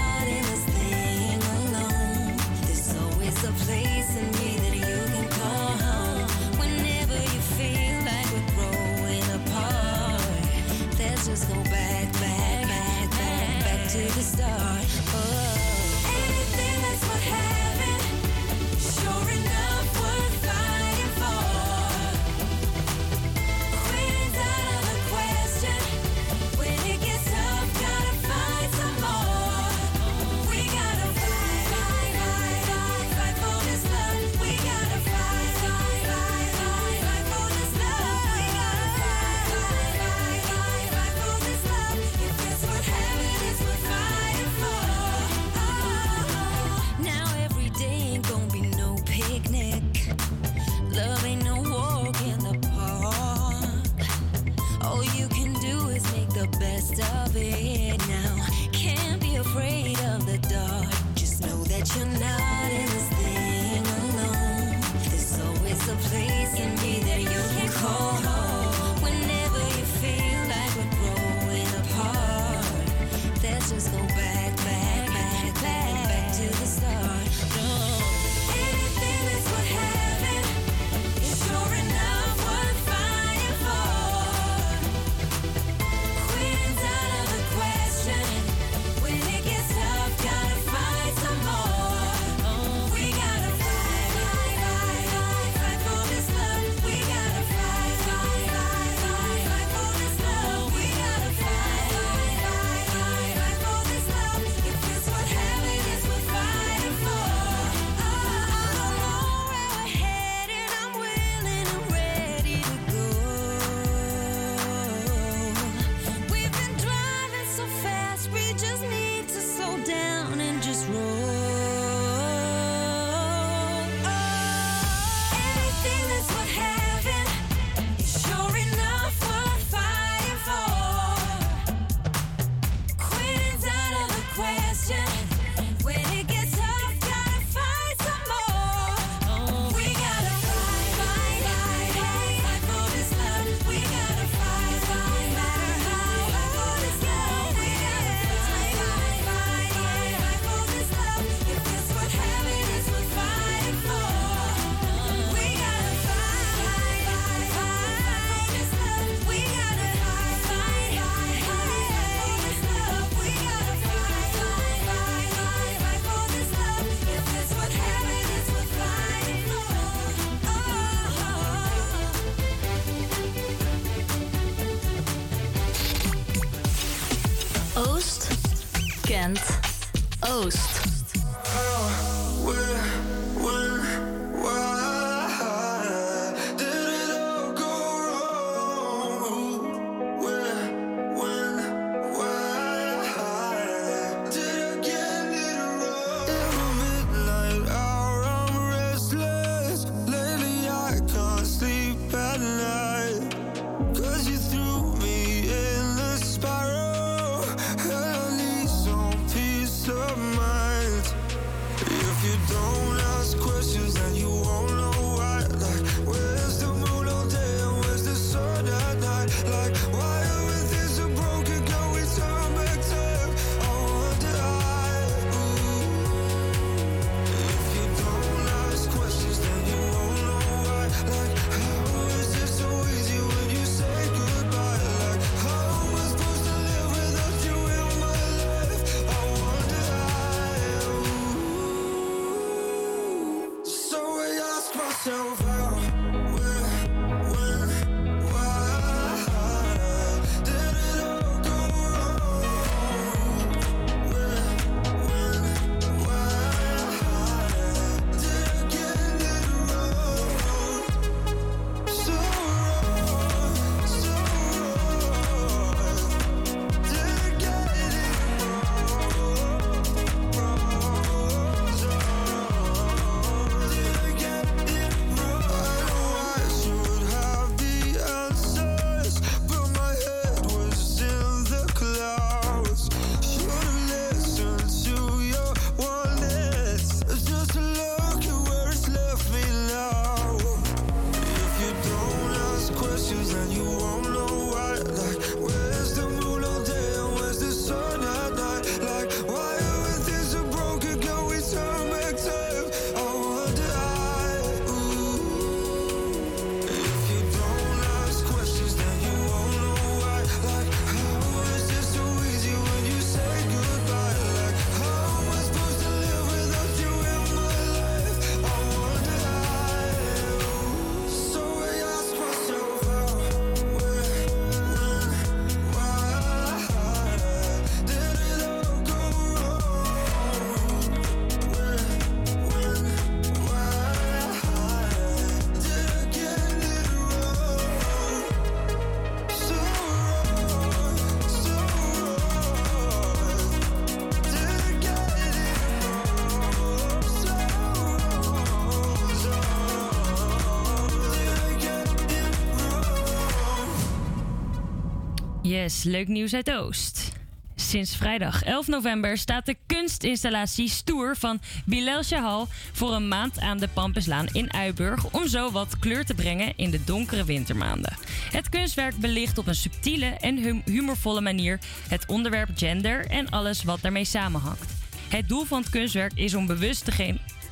S23: Yes, leuk nieuws uit Oost. Sinds vrijdag 11 november staat de kunstinstallatie Stoer van Bilal Shahal voor een maand aan de Pampuslaan in Uiburg om zo wat kleur te brengen in de donkere wintermaanden. Het kunstwerk belicht op een subtiele en hum- humorvolle manier het onderwerp gender en alles wat daarmee samenhangt. Het doel van het kunstwerk is om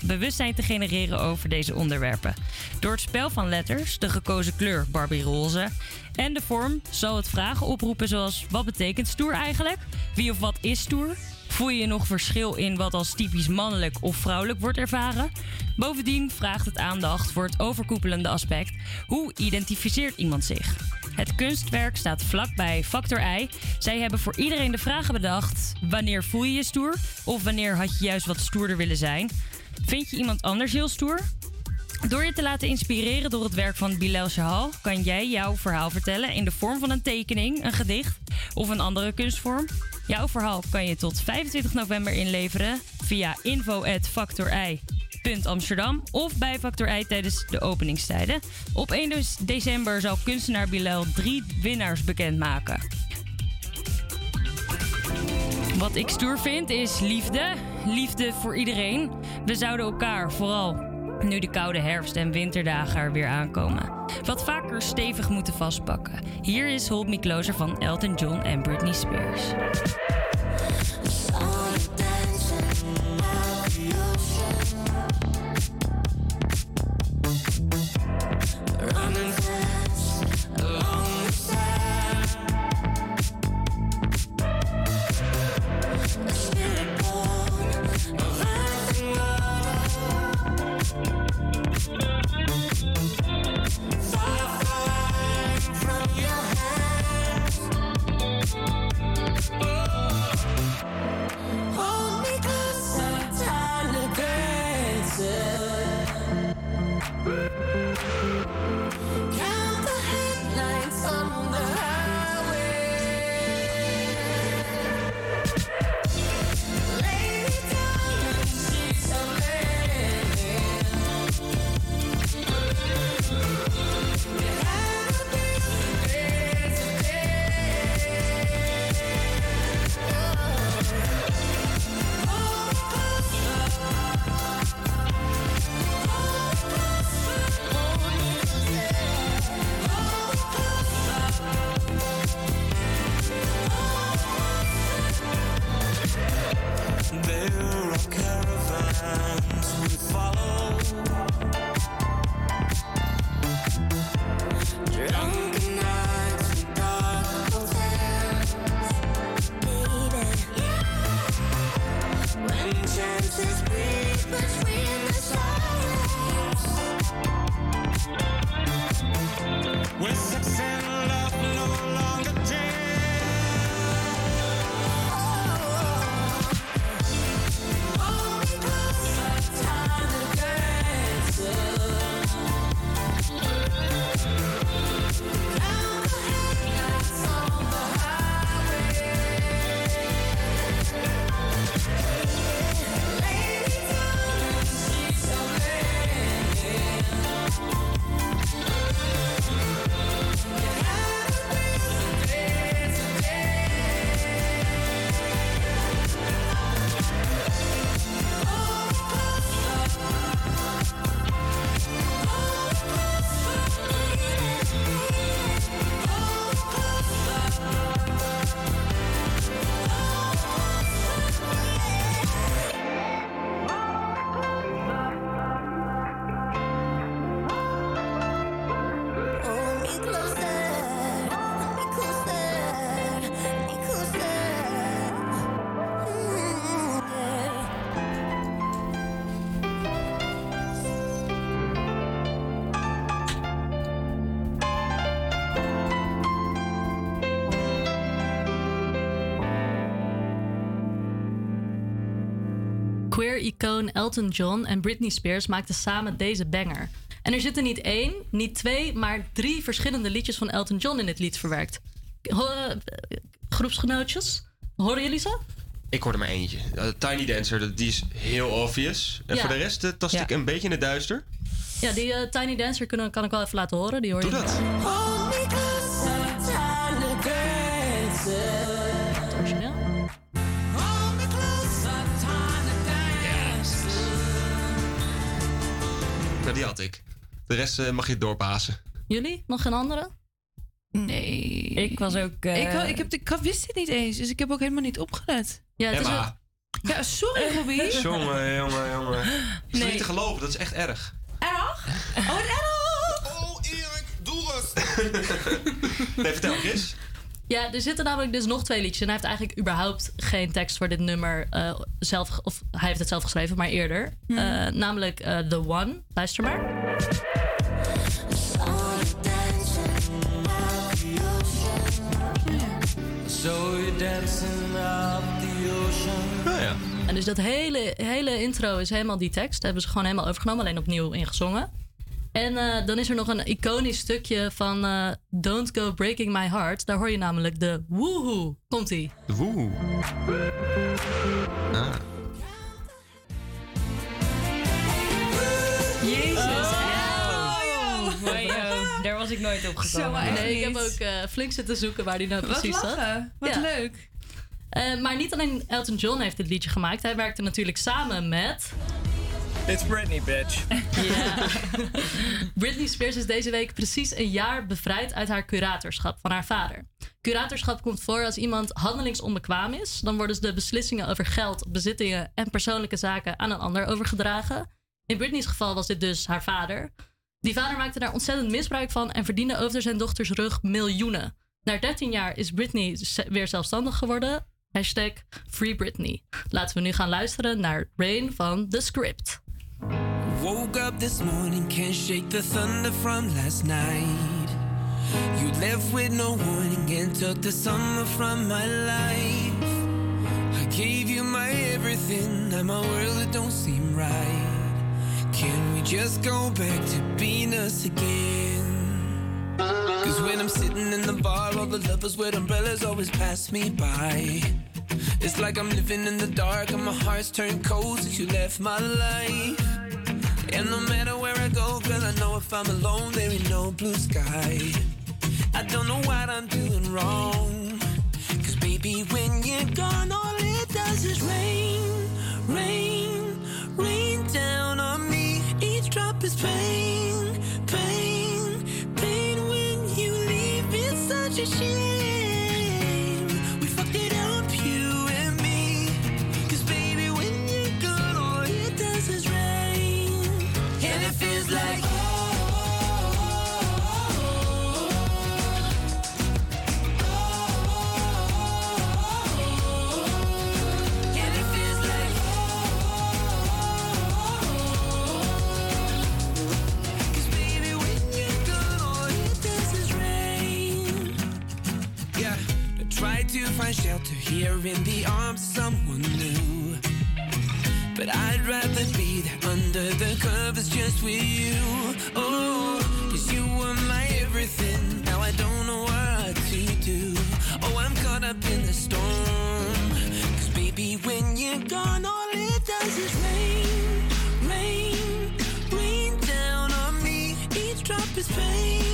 S23: bewustzijn te genereren over deze onderwerpen. Door het spel van letters, de gekozen kleur Barbie roze en de vorm zal het vragen oproepen zoals wat betekent stoer eigenlijk? Wie of wat is stoer? Voel je nog verschil in wat als typisch mannelijk of vrouwelijk wordt ervaren? Bovendien vraagt het aandacht voor het overkoepelende aspect. Hoe identificeert iemand zich? Het kunstwerk staat vlakbij Factor I. Zij hebben voor iedereen de vragen bedacht: wanneer voel je je stoer? Of wanneer had je juist wat stoerder willen zijn? Vind je iemand anders heel stoer? Door je te laten inspireren door het werk van Bilal Shahal kan jij jouw verhaal vertellen in de vorm van een tekening, een gedicht of een andere kunstvorm. Jouw verhaal kan je tot 25 november inleveren via info@factori.amsterdam of bij Factor tijdens de openingstijden. Op 1 dus december zal kunstenaar Bilal drie winnaars bekendmaken. Wat ik stoer vind is liefde. Liefde voor iedereen. We zouden elkaar, vooral nu de koude herfst- en winterdagen er weer aankomen, wat vaker stevig moeten vastpakken. Hier is Hold Me Closer van Elton John en Britney Spears.
S11: Queer-icoon Elton John en Britney Spears maakten samen deze banger. En er zitten niet één, niet twee, maar drie verschillende liedjes van Elton John in dit lied verwerkt. Horen, eh, groepsgenootjes, horen jullie ze?
S6: Ik hoorde maar eentje. Eh, Tiny Dancer, die is heel obvious. En
S11: Ja.
S6: voor de rest eh, tast
S11: Ja.
S6: ik een beetje in het duister.
S11: Ja, die Tiny Dancer kunnen, kan ik wel even laten horen. Die hoor je
S6: Doe dat. Die had ik. De rest eh, mag je doorpasen.
S11: Jullie? Nog geen andere?
S5: Nee.
S23: Ik was ook... eh,
S5: Ik, ik, heb, de- ik wist dit niet eens, dus ik heb ook helemaal niet opgelet.
S11: Ja,
S6: het is Emma. ook-
S5: Ja, sorry, Robbie.
S6: Jongen, jongen, jongen. Dat is niet te geloven, dat is echt erg.
S5: Erg? Oh, erg!
S22: Oh, Erik, doe eens.
S6: Nee, vertel Chris.
S11: Ja, er zitten namelijk dus nog twee liedjes. En hij heeft eigenlijk überhaupt geen tekst voor dit nummer eh, zelf... Of hij heeft het zelf geschreven, maar eerder.
S5: Hmm.
S11: Eh, namelijk eh, The One. Luister maar.
S9: So you're dancing up the ocean.
S6: Oh ja.
S11: En dus dat hele, hele intro is helemaal die tekst. Dat hebben ze gewoon helemaal overgenomen, alleen opnieuw ingezongen. En eh, dan is er nog een iconisch stukje van eh, Don't Go Breaking My Heart. Daar hoor je namelijk de woehoe. Komt-ie.
S6: Woe. Ah.
S5: Jezus.
S23: Oh, daar was ik nooit op gekomen.
S11: Nee, ik heb ook eh, flink zitten zoeken waar die nou
S5: Wat
S11: precies zat.
S5: lachen. Wat
S11: Ja.
S5: leuk.
S11: Eh, maar niet alleen Elton John heeft dit liedje gemaakt. Hij werkte natuurlijk samen met...
S14: It's Britney, bitch.
S11: Britney Spears is deze week precies een jaar bevrijd uit haar curatorschap van haar vader. Curatorschap komt voor als iemand handelingsonbekwaam is. Dan worden de beslissingen over geld, bezittingen en persoonlijke zaken aan een ander overgedragen. In Britney's geval was dit dus haar vader. Die vader maakte daar ontzettend misbruik van en verdiende over zijn dochters rug miljoenen. Na 13 jaar is Britney weer zelfstandig geworden. Hashtag Free Britney. Laten we nu gaan luisteren naar Rain van The Script.
S9: Woke up this morning, can't shake the thunder from last night. You left with no warning and took the summer from my life. I gave you my everything, now my world it don't seem right. Can we just go back to being us again? Cause when I'm sitting in the bar, all the lovers with umbrellas always pass me by. It's like I'm living in the dark and my heart's turned cold since you left my life. And no matter where I go, girl, I know if I'm alone, there ain't no blue sky. I don't know what I'm doing wrong. Cause baby, when you're gone, all it does is rain, rain, rain down on me. Each drop is pain, pain, pain when you leave. It's such a shame. Find shelter here in the arms of someone new. But I'd rather be there under the covers just with you. Oh, cause you were my everything. Now I don't know what to do. Oh, I'm caught up in the storm. Cause baby, when you're gone, all it does is rain, rain, rain down on me. Each drop is pain, pain,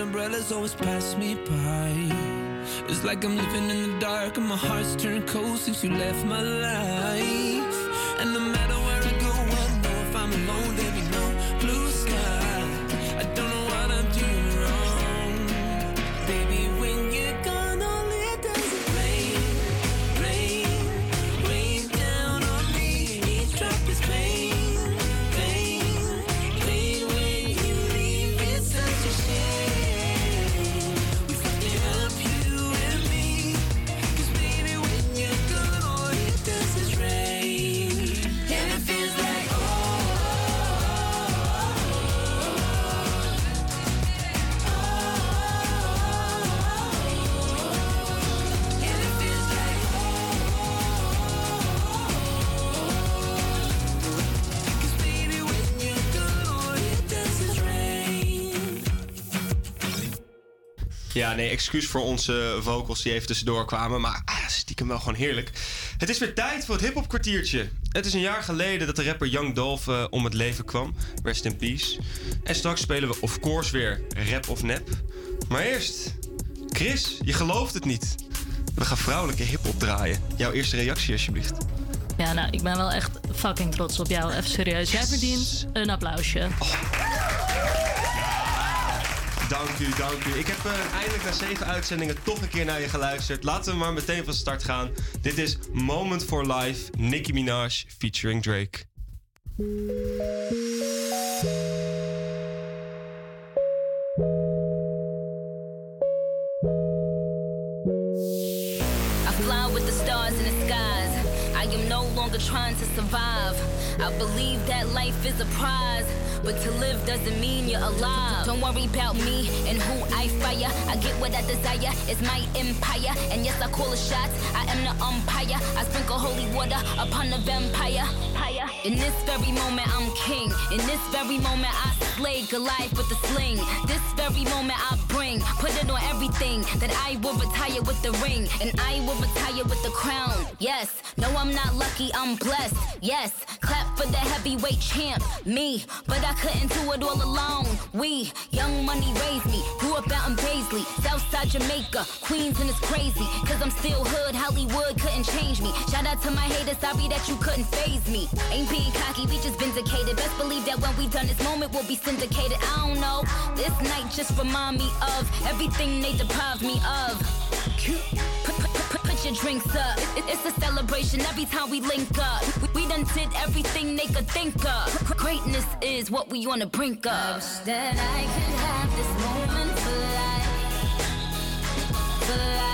S9: umbrellas always pass me by. It's like I'm living in the dark and my heart's turned cold since you left my life.
S6: Nee, excuus voor onze vocals die even tussendoor kwamen. Maar ah, stiekem wel gewoon heerlijk. Het is weer tijd voor het hip-hop kwartiertje. Het is een jaar geleden dat de rapper Young Dolph eh, om het leven kwam. Rest in peace. En straks spelen we of course weer rap of nep. Maar eerst, Chris, je gelooft het niet. We gaan vrouwelijke hip-hop draaien. Jouw eerste reactie, alsjeblieft.
S11: Ja, nou, ik ben wel echt fucking trots op jou. Even serieus. Jij verdient een applausje.
S6: Dank u, dank u. Ik heb eh, eindelijk na zeven uitzendingen toch een keer naar je geluisterd. Laten we maar meteen van start gaan. Dit is Moment for Life, Nicki Minaj featuring Drake.
S25: Longer trying to survive. I believe that life is a prize, but to live doesn't mean you're alive. Don't worry about me and who I fire. I get what I desire, it's my empire. And yes, I call the shots, I am the umpire. I sprinkle holy water upon the vampire. In this very moment, I'm king. In this very moment, I slay Goliath with the sling. This very moment, I bring, put it on everything. That I will retire with the ring, and I will retire with the crown. Yes, no, I'm not lucky, I'm blessed. Yes, clap for the heavyweight champ, me. But I couldn't do it all alone. We, young money raised me, grew up out in Paisley, Southside Jamaica, Queens, and it's crazy. Cause I'm still hood, Hollywood couldn't change me. Shout out to my haters, sorry that you couldn't phase me. Ain't being cocky, we just vindicated. Best believe that when we done this moment, we'll be syndicated. I don't know, this night just remind me of everything they deprived me of. Put, your drinks up. It- it's a celebration every time we link up. We, done did everything they could think of. Greatness is what we on the brink of. that I could have this moment for life. For life.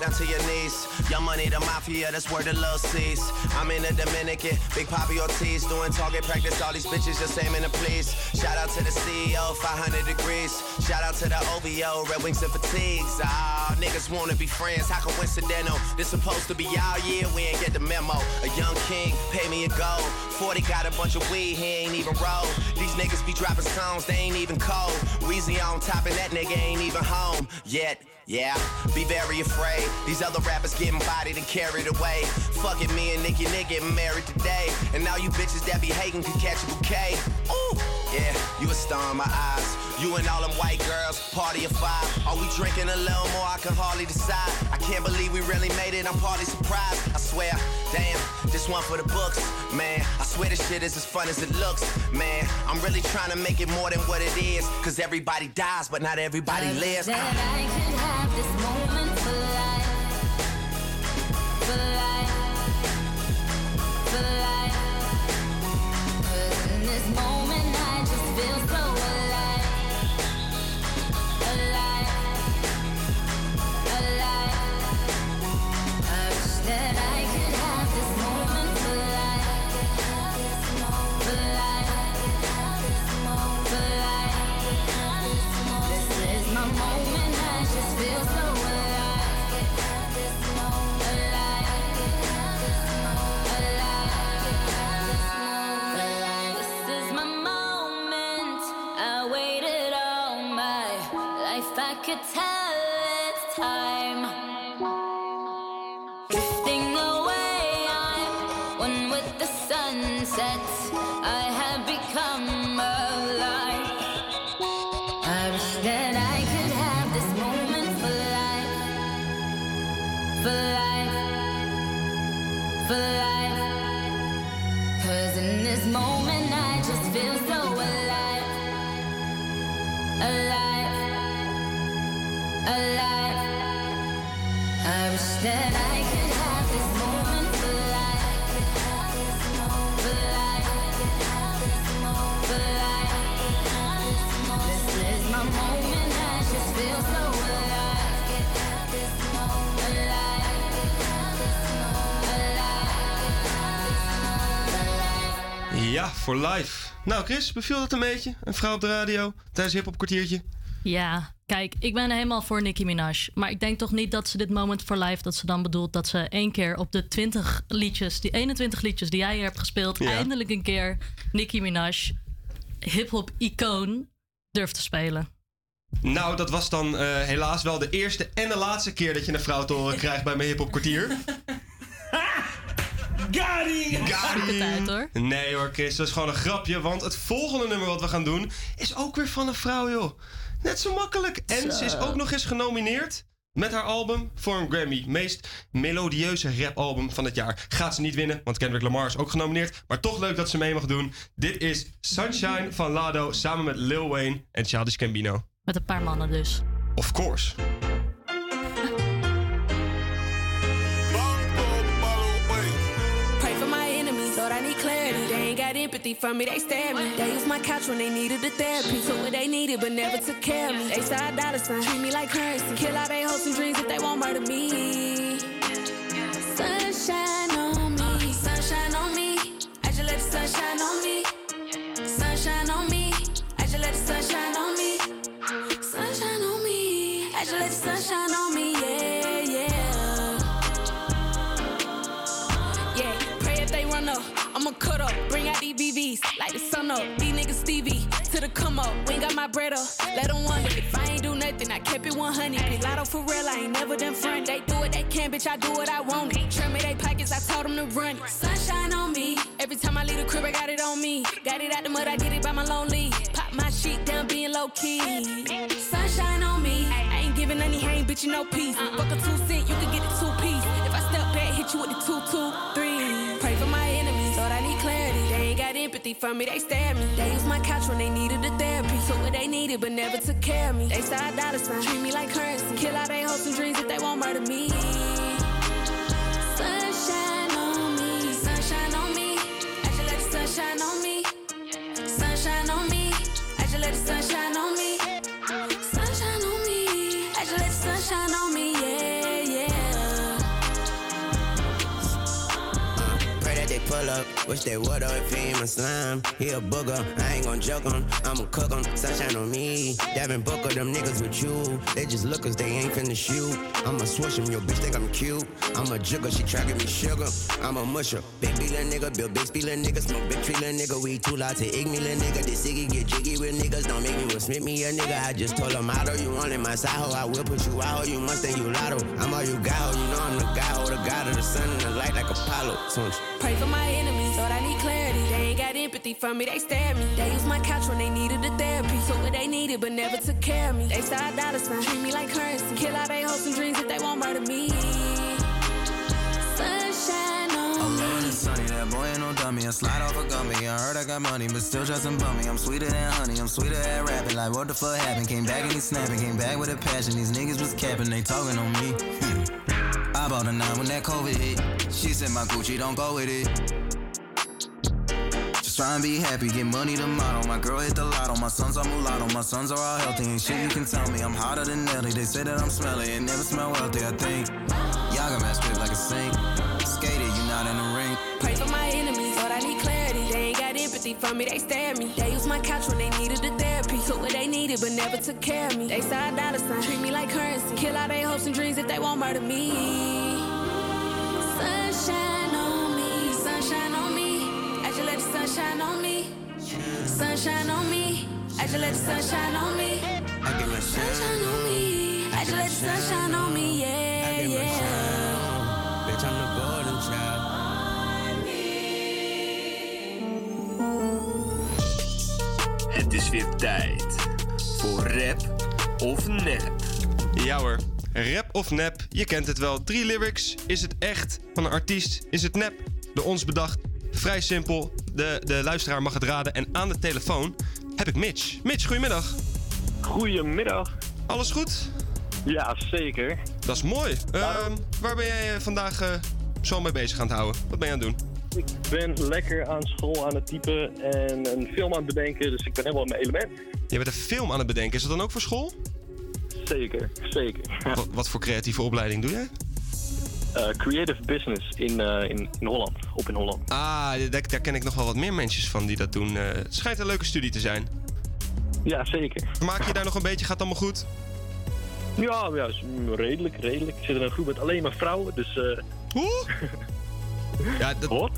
S26: Down to your knees. Young money, the mafia, that's where the love sees. I'm in the Dominican, Big Poppy Ortiz, doing target practice. All these bitches just aiming to please. Shout out to the CEO, 500 degrees. Shout out to the OVO, Red Wings and Fatigues. Ah, niggas wanna be friends, how coincidental? This supposed to be our year, we ain't get the memo. A young king, pay me a gold. 40 got a bunch of weed, he ain't even roll. These niggas be dropping songs, they ain't even cold. Weezy on top, and that nigga ain't even home yet. Yeah, be very afraid. These other rappers getting bodied and carried away. Fuck it, me and Nicki Nick getting married today. And now you bitches that be hating can catch a bouquet. Ooh, yeah, you a star in my eyes. You and all them white girls, party of five. Are we drinking a little more? I can hardly decide. I can't believe we really made it. I'm partly surprised. I swear, damn, this one for the books, man. I swear this shit is as fun as it looks, man. I'm really trying to make it more than what it is. Cause everybody dies, but not everybody lives.
S25: That I could have this moment for life. For life. For life. 'Cause in this moment
S6: Ja, voor live. Nou Chris, beviel dat een beetje? Een vrouw op de radio tijdens hip-hop kwartiertje?
S11: Ja, kijk, ik ben helemaal voor Nicki Minaj. Maar ik denk toch niet dat ze dit moment for life, dat ze dan bedoelt dat ze één keer op de 20 liedjes, die 21 liedjes die jij hier hebt gespeeld,
S6: Ja.
S11: eindelijk een keer Nicki Minaj, hip-hop icoon, durft te spelen.
S6: Nou, dat was dan eh, helaas wel de eerste en de laatste keer dat je een vrouw te horen krijgt bij mijn hip-hop kwartier.
S8: Gary!
S11: Tijd hoor.
S6: Nee hoor, Chris, dat is gewoon een grapje. Want het volgende nummer wat we gaan doen is ook weer van een vrouw, joh. Net zo makkelijk. En
S8: Zo.
S6: ze is ook nog eens genomineerd met haar album voor een Grammy. Meest melodieuze rapalbum van het jaar. Gaat ze niet winnen, want Kendrick Lamar is ook genomineerd. Maar toch leuk dat ze mee mag doen. Dit is Sunshine van Lado samen met Lil Wayne en Childish Gambino.
S11: Met een paar mannen dus.
S6: Of course.
S27: Empathy for me, they stare me. They used my couch when they needed the therapy. Took what they needed, but never took care of me. They side dollar sign, treat me like currency. Kill all they hopes and dreams if they won't murder me. Sunshine on me, sunshine on me. I just let the sunshine on me. Sunshine on me. I just let the sunshine on me. Sunshine on me. I just let the sunshine on me. Yeah, yeah. Yeah, pray if they run up. I'ma like the sun up. These niggas Stevie, to the come up. We ain't got my bread up. Let them wonder if I ain't do nothing. I kept it 100. Bitch, Lotto for real, I ain't never done front. They do what they can, bitch, I do what I want. Trim me they pockets, I told them to run. Sunshine on me. Every time I leave the crib, I got it on me. Got it out the mud, I did it by my lonely. Pop my shit down, being low key. Sunshine on me. I ain't giving any hang, bitch, you no peace. Fuck a two cent, you can get a two piece. If I step back, hit you with the two, two, three. Got empathy for me, they stare at me. They used my couch when they needed the therapy. Took what they needed, but never took care of me. They side dollar sign, treat me like currency. Kill all they hopes and dreams if they won't murder me. Sunshine on me, sunshine on me. I just let the sunshine on me. Sunshine on me. I just let the sunshine on me.
S28: Pull up. Wish they would up if he ain't my slime. He a booger. I ain't gon' joke on. I'ma cook on. Sunshine on me. Devin Booker, them niggas with you. They just look 'cause they ain't finna shoot. I'ma switch 'em. Your bitch think I'm cute. I'm a jigger. She try give me sugar. I'm a musher. Big B nigga. Bill Big little nigga. Smoke big tree little nigga. We too loud to ignore little nigga. This ciggy get jiggy with niggas. Don't make me will Smith me a nigga. I just told him, motto you want in my side hoe. I will put you out. You must think you lotto. I'm all you got. You know I'm the guy. The god of the sun and the light like Apollo.
S27: Pray for my enemies, Lord, I need clarity. They ain't got empathy for me, they stare at me. They used my couch when they needed the therapy. Took what they needed, but never took care of me. They side dollar sign, treat me like currency. Kill all they hopes and dreams if they won't murder me. Sunshine on
S14: sunny, that boy ain't no dummy. I slide off a gummy. I heard I got money, but still trusting bummy. I'm sweeter than honey. I'm sweeter at rapping. Like what the fuck happened? Came back and he snapping. Came back with a passion. These niggas was capping. They talking on me. I bought a nine when that COVID hit. She said my Gucci don't go with it. Just try and be happy, get money tomorrow. My girl hit the lotto, my sons are mulatto, my sons are all healthy. Ain't shit you can tell me, I'm hotter than Nelly. They say that I'm smelly, it never smell wealthy, I think. Y'all got mask like a saint. Skated, you not in the ring.
S27: For me, they stare me. They used my couch when they needed the therapy. Took what they needed, but never took care of me. They side dollar sign, treat me like currency. Kill all their hopes and dreams if they won't murder me. Sunshine on me, sunshine on me. I just let the sunshine on me. Sunshine on me. I just let the sunshine on me.
S28: I get my
S27: Sunshine on me. I just let the sunshine on me. Yeah, yeah.
S28: Bitch, I'm the golden child.
S29: Is weer tijd voor rap of nep.
S6: Ja hoor, rap of nep, je kent het wel. Drie lyrics, is het echt van een artiest? Is het nep? Door ons bedacht. Vrij simpel, de, de luisteraar mag het raden. En aan de telefoon heb ik Mitch. Mitch, goedemiddag.
S30: Goedemiddag.
S6: Alles goed?
S30: Ja, zeker.
S6: Dat is mooi. Ehm, waar ben jij eh, vandaag eh, zo mee bezig aan het houden? Wat ben je aan het doen?
S30: Ik ben lekker aan school aan het typen en een film aan het bedenken, dus ik ben helemaal in mijn element.
S6: Je bent een film aan het bedenken. Is dat dan ook voor school?
S30: Zeker, zeker.
S6: Wat, wat voor creatieve opleiding doe jij?
S30: eh, creative business in, eh, in, in Holland. Op in Holland.
S6: Ah, daar, daar ken ik nog wel wat meer mensen van die dat doen. Eh, het schijnt een leuke studie te zijn.
S30: Ja, zeker.
S6: Maak je daar nog een beetje? Gaat het allemaal goed?
S30: Ja, ja redelijk, redelijk. Ik zit in een groep met alleen maar vrouwen, dus...
S6: Hoe? Ja, dat...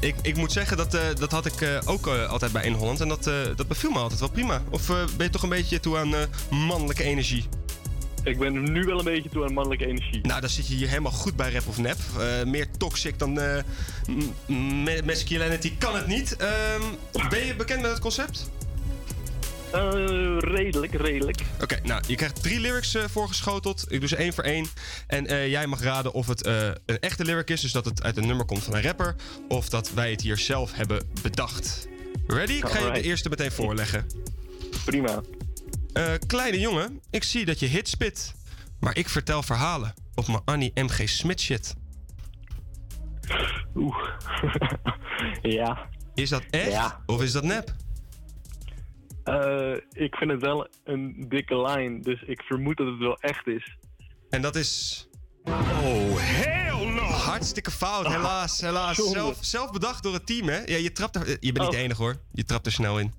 S6: Ik, ik moet zeggen, dat, eh, dat had ik eh, ook eh, altijd bij In Holland. En dat, dat beviel me altijd wel prima. Of ben je toch een beetje toe aan mannelijke energie?
S30: Ik ben nu wel een beetje toe aan mannelijke energie.
S6: Nou, dan zit je hier helemaal goed bij Rap of Nep. Eh, meer toxic dan masculinity kan het niet. Ehm, ben je bekend met het concept?
S30: Eh, redelijk, redelijk.
S6: Oké, nou, je krijgt drie lyrics eh, voorgeschoteld. Ik doe ze één voor één. En eh, jij mag raden of het een echte lyric is, dus dat het uit een nummer komt van een rapper, of dat wij het hier zelf hebben bedacht. Ready? Ik ga je de eerste meteen voorleggen.
S30: Prima.
S6: Kleine jongen, ik zie dat je hit spit, maar ik vertel verhalen op mijn Annie MG Smit shit.
S30: Oeh. ja.
S6: Is dat echt
S30: Ja.
S6: of is dat nep?
S30: Eh, ik vind het wel een dikke line, dus ik vermoed dat het wel echt is.
S6: En dat is. Oh, hell no! Hartstikke fout, helaas. helaas.
S30: zonde.
S6: Zelf, zelf bedacht door het team, hè? Ja, je, trapt er, je bent niet de enige hoor. Je trapt er snel in.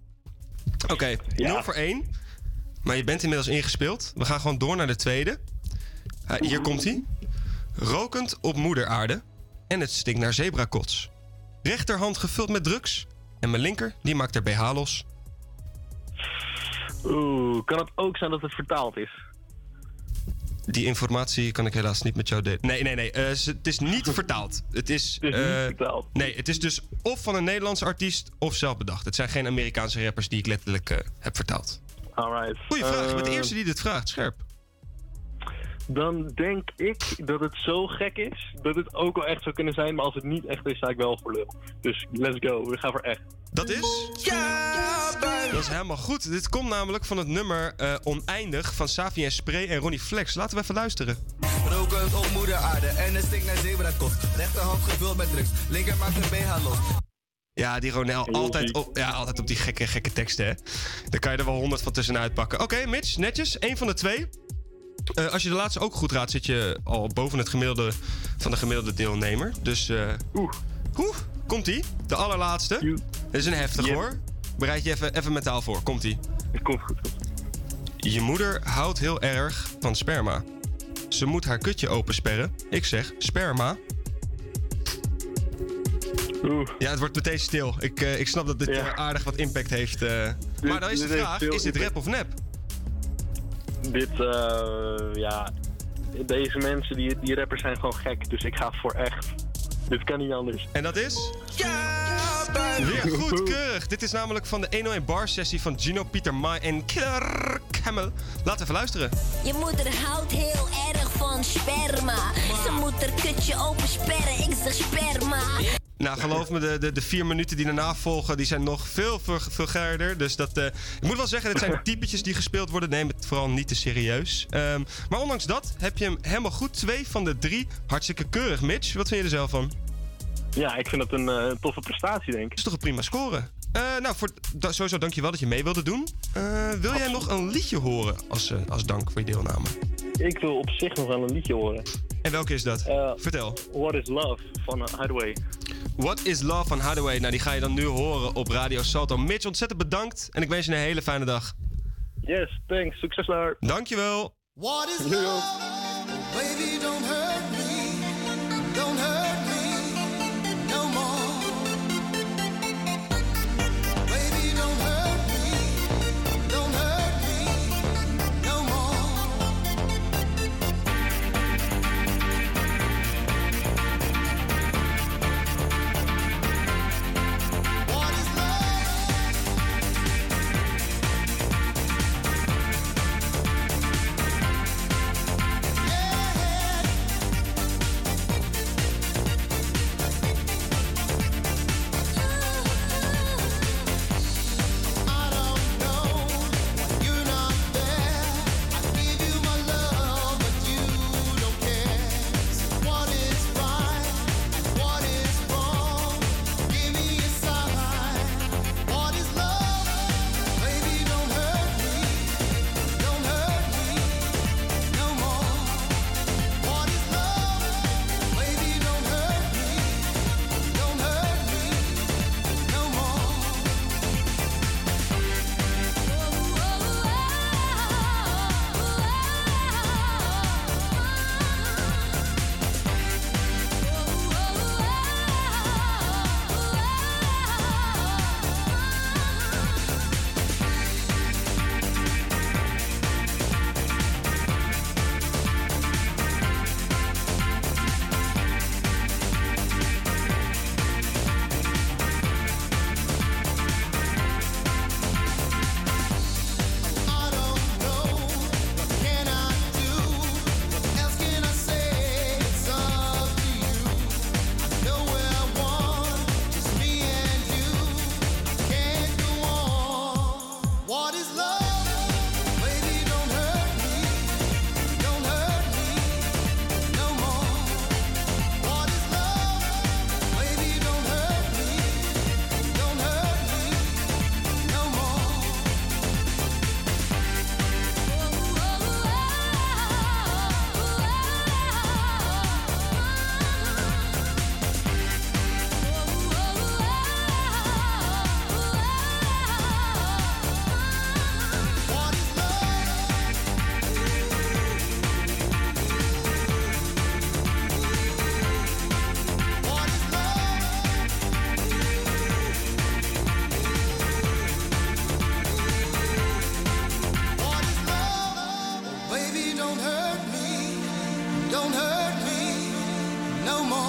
S6: Oké, 0 voor 1. Maar je bent inmiddels ingespeeld. We gaan gewoon door naar de tweede. Uh, hier komt hij. Rokend op moederaarde. En het stinkt naar zebrakots. Rechterhand gevuld met drugs. En mijn linker, die maakt er BH los.
S30: Oeh, kan het ook zijn dat het vertaald is?
S6: Die informatie kan ik helaas niet met jou delen. Nee, nee, nee. eh, het is niet vertaald. Het is.
S30: Het is niet
S6: eh,
S30: vertaald.
S6: Nee, het is dus of van een Nederlandse artiest of zelf bedacht. Het zijn geen Amerikaanse rappers die ik letterlijk eh, heb vertaald.
S30: Alright.
S6: Goeie vraag. Je bent de eerste die dit vraagt. Scherp.
S30: Dan denk ik dat het zo gek is dat het ook wel echt zou kunnen zijn. Maar als het niet echt is, sta ik wel voor lul. Dus let's go. We gaan voor echt.
S6: Dat is? Dat is helemaal goed. Dit komt namelijk van het nummer eh, Oneindig van Savi en Spray en Ronnie Flex. Laten we even luisteren.
S14: Rokend op moederaarde en het stinkt naar zebrakost. Rechterhand gevuld met drugs, linker maakt een BH los.
S6: Ja, die Ronel, altijd op, ja, altijd op die gekke, gekke teksten, hè. Daar kan je er wel honderd van tussenuit pakken. Oké, Mitch, netjes. Eén van de twee. Eh, als je de laatste ook goed raadt, zit je al boven het gemiddelde van de gemiddelde deelnemer. Dus, eh Oeh. Komt-ie. De allerlaatste. Dit is een heftige, hoor. Bereid je even, even mentaal voor. Komt-ie.
S30: Komt goed.
S6: Je moeder houdt heel erg van sperma. Ze moet haar kutje opensperren. Ik zeg sperma. Ja, het wordt meteen stil. Ik, eh, ik snap dat dit aardig wat impact heeft. maar dan is de vraag, is dit rap of nep?
S30: Dit, eh, ja. Deze mensen, die, die rappers zijn gewoon gek. Dus ik ga voor echt. Dit kan niet anders.
S6: En dat is? Weer goed, keurig. Dit is namelijk van de 101 bar sessie van Gino, Pieter Mai en Killer Camel. Laten we even luisteren.
S31: Je moeder houdt heel erg van sperma. Ze moet haar kutje opensperren, ik zeg sperma.
S6: Nou, geloof me, de, de, de vier minuten die daarna volgen, die zijn nog veel vul- vulgairder. Dus dat, eh, ik moet wel zeggen, dit zijn typetjes die gespeeld worden. Neem het vooral niet te serieus. Ehm, maar ondanks dat heb je hem helemaal goed. Twee van de drie. Hartstikke keurig, Mitch. Wat vind je er zelf van?
S30: Ja, ik vind het een eh, toffe prestatie, denk ik.
S6: Dat is toch een prima score. Eh, nou, voor, da, sowieso dankjewel dat je mee wilde doen. Eh, wil jij nog een liedje horen als, eh, als dank voor je deelname?
S30: Ik wil op zich nog wel een liedje horen.
S6: En welke is dat? Vertel.
S30: What is Love van uh, Hideaway.
S6: What is Love van Hathaway? Nou, die ga je dan nu horen op Radio Salto. Mitch, ontzettend bedankt. En ik wens je een hele fijne dag.
S30: Yes, thanks. Succes daar.
S6: Dankjewel.
S19: What is love? Baby, don't hurt me. Don't hurt me don't hurt me, don't hurt me no more.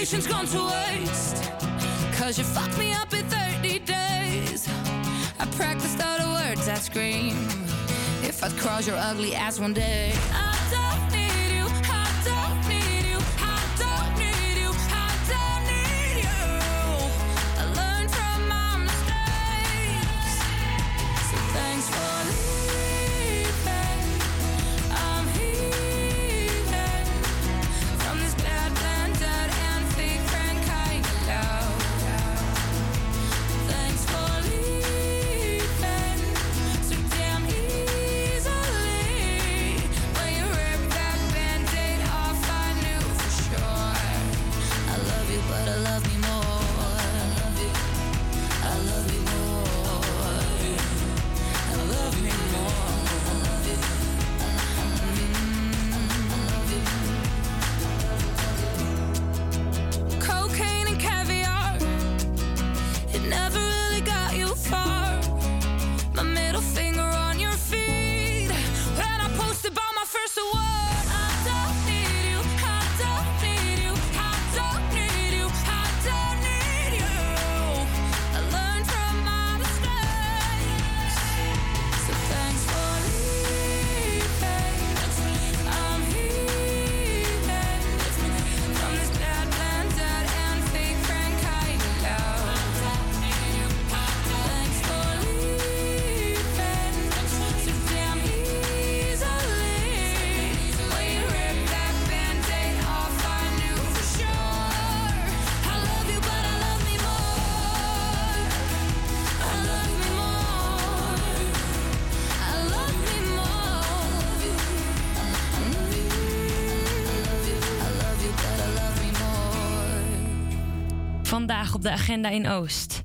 S32: Patience gone to waste. Cause you fucked me up in 30 days. I practiced all the words I scream. If I'd cross your ugly ass one day. I
S23: op de agenda in Oost.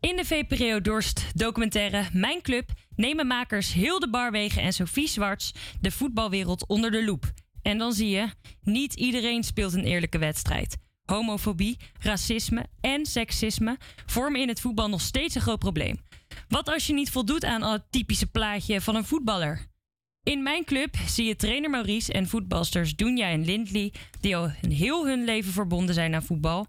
S23: In de VPRO Dorst documentaire Mijn Club nemen makers Hilde Barwegen en Sophie Zwarts de voetbalwereld onder de loep. En dan zie je, niet iedereen speelt een eerlijke wedstrijd. Homofobie, racisme en seksisme vormen in het voetbal nog steeds een groot probleem. Wat als je niet voldoet aan het typische plaatje van een voetballer? In mijn club zie je trainer Maurice en voetbalsters Dunja en Lindley, die al heel hun leven verbonden zijn aan voetbal.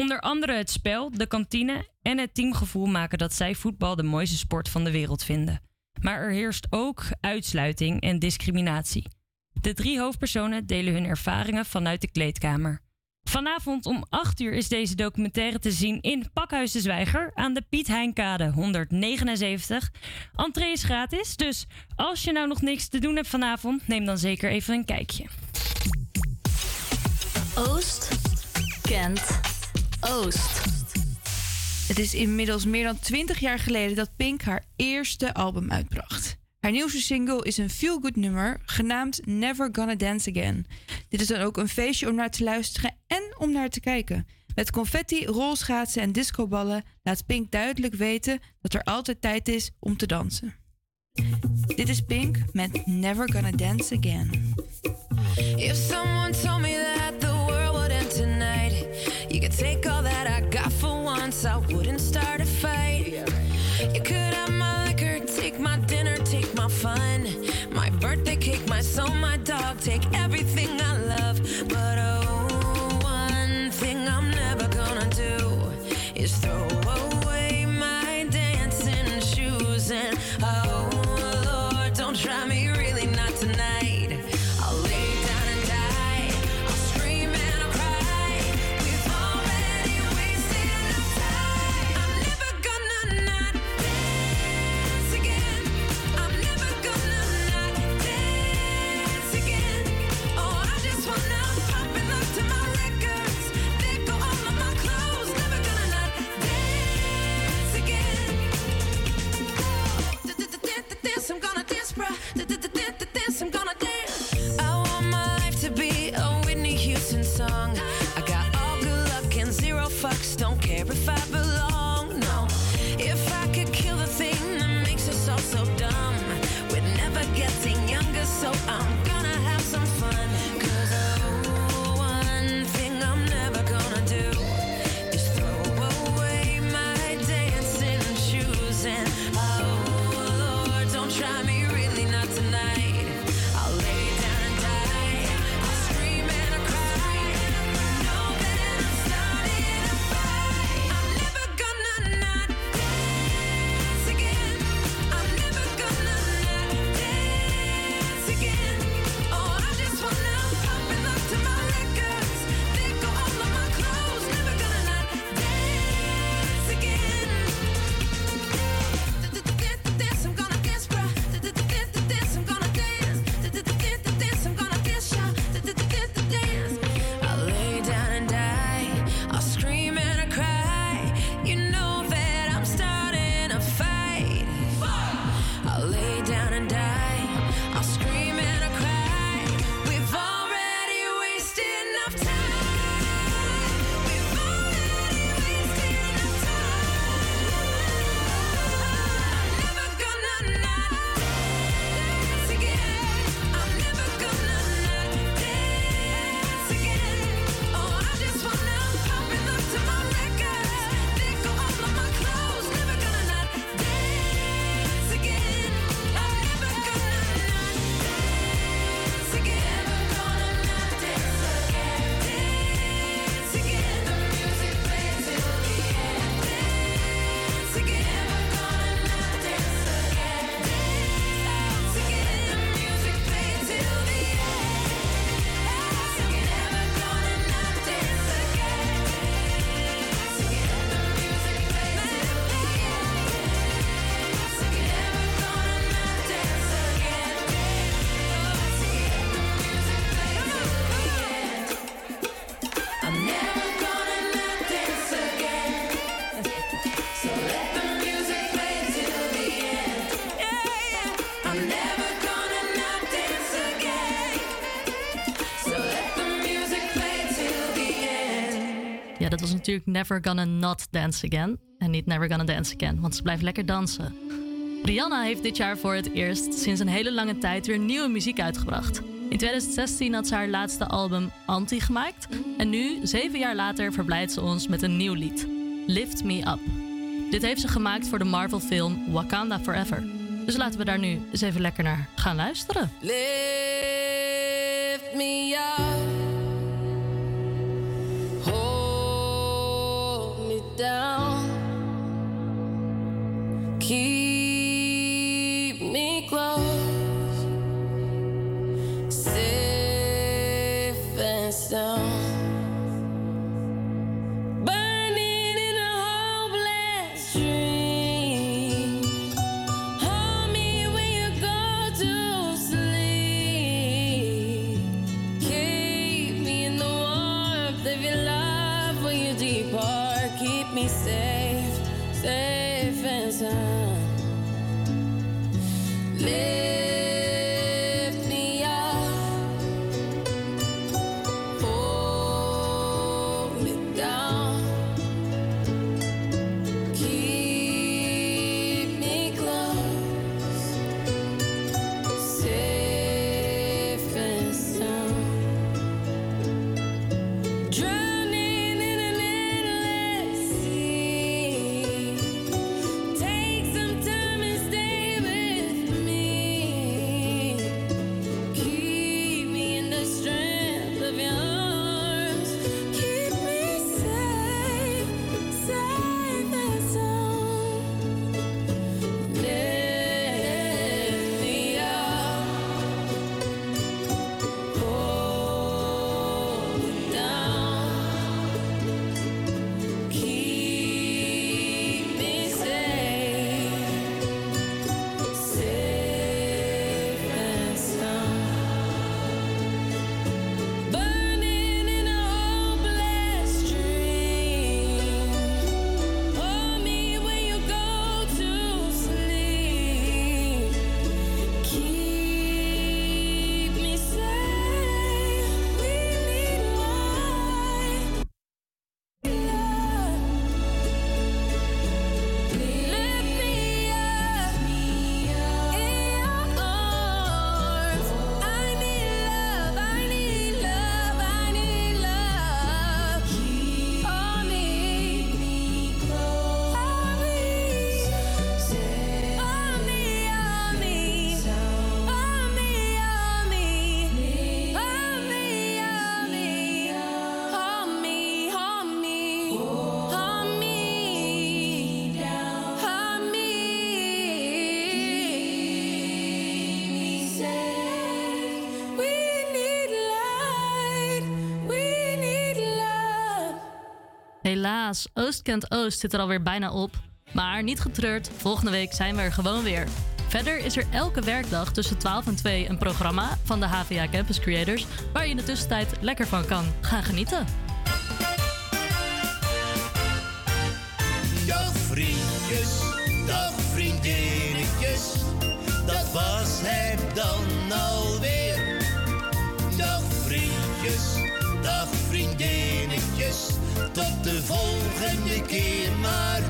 S23: Onder andere het spel, de kantine en het teamgevoel maken dat zij voetbal de mooiste sport van de wereld vinden. Maar er heerst ook uitsluiting en discriminatie. De drie hoofdpersonen delen hun ervaringen vanuit de kleedkamer. Vanavond om 8 uur is deze documentaire te zien in Pakhuis de Zwijger aan de Piet Heinkade 179. Entree is gratis, dus als je nou nog niks te doen hebt vanavond, neem dan zeker even een kijkje.
S11: Oost kent Oost.
S5: Het is inmiddels meer dan 20 jaar geleden dat Pink haar eerste album uitbracht. Haar nieuwste single is een feel-good nummer genaamd Never Gonna Dance Again. Dit is dan ook een feestje om naar te luisteren en om naar te kijken. Met confetti, rolschaatsen en discoballen laat Pink duidelijk weten dat er altijd tijd is om te dansen. Dit is Pink met Never Gonna Dance Again.
S12: If someone told me that the world would end tonight, you could once, I wouldn't start a fight. You could have my liquor, take my dinner, take my fun, my birthday cake, my soul, my dog, take everything dance, I'm gonna dance, bruh.
S11: natuurlijk Never Gonna Not Dance Again. En niet Never Gonna Dance Again, want ze blijft lekker dansen. Rihanna heeft dit jaar voor het eerst sinds een hele lange tijd weer nieuwe muziek uitgebracht. In 2016 had ze haar laatste album Anti gemaakt. En nu, zeven jaar later, verblijft ze ons met een nieuw lied: Lift Me Up. Dit heeft ze gemaakt voor de Marvel-film Wakanda Forever. Dus laten we daar nu eens even lekker naar gaan luisteren. helaas. Oost kent Oost zit er alweer bijna op. Maar niet getreurd, volgende week zijn we er gewoon weer. Verder is er elke werkdag tussen 12 en 2 een programma van de HVA Campus Creators waar je in de tussentijd lekker van kan gaan genieten.
S26: keer maar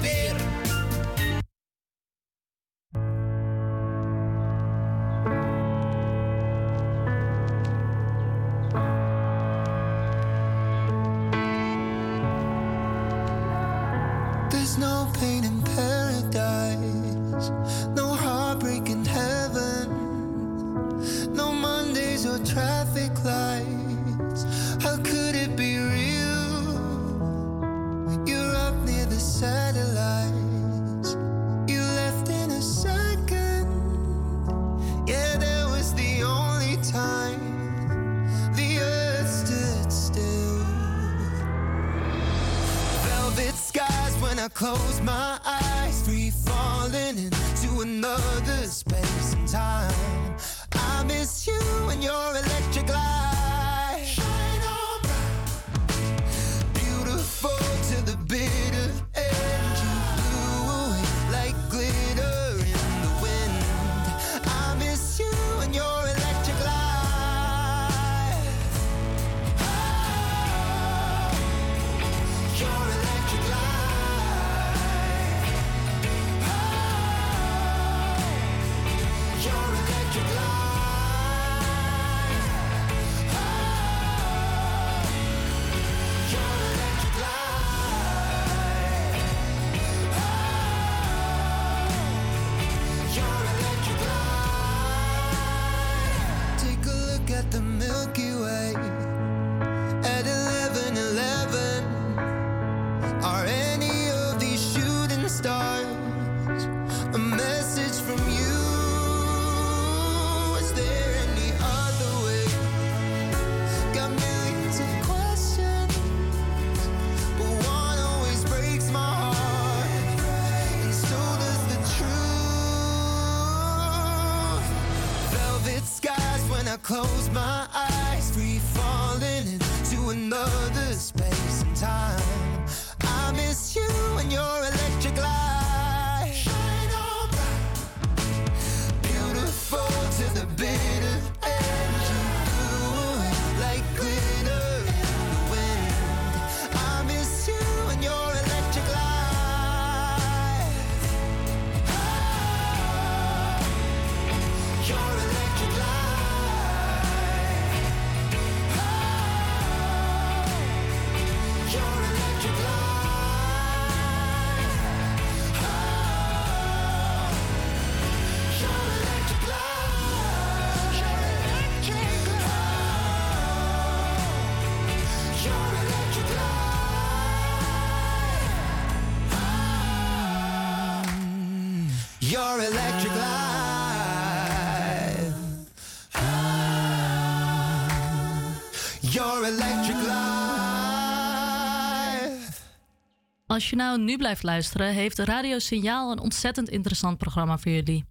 S11: Als je nou nu blijft luisteren, heeft Radio Signaal een ontzettend interessant programma voor jullie.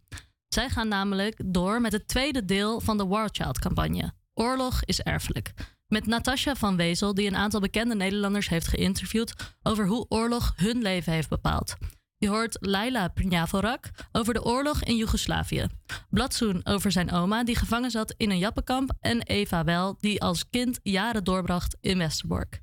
S11: Zij gaan namelijk door met het tweede deel van de War Child-campagne. Oorlog is erfelijk. Met Natasja van Wezel, die een aantal bekende Nederlanders heeft geïnterviewd over hoe oorlog hun leven heeft bepaald. Je hoort Laila Prnjavorak over de oorlog in Joegoslavië. Bladsoen over zijn oma, die gevangen zat in een jappenkamp. En Eva Wel, die als kind jaren doorbracht in Westerbork.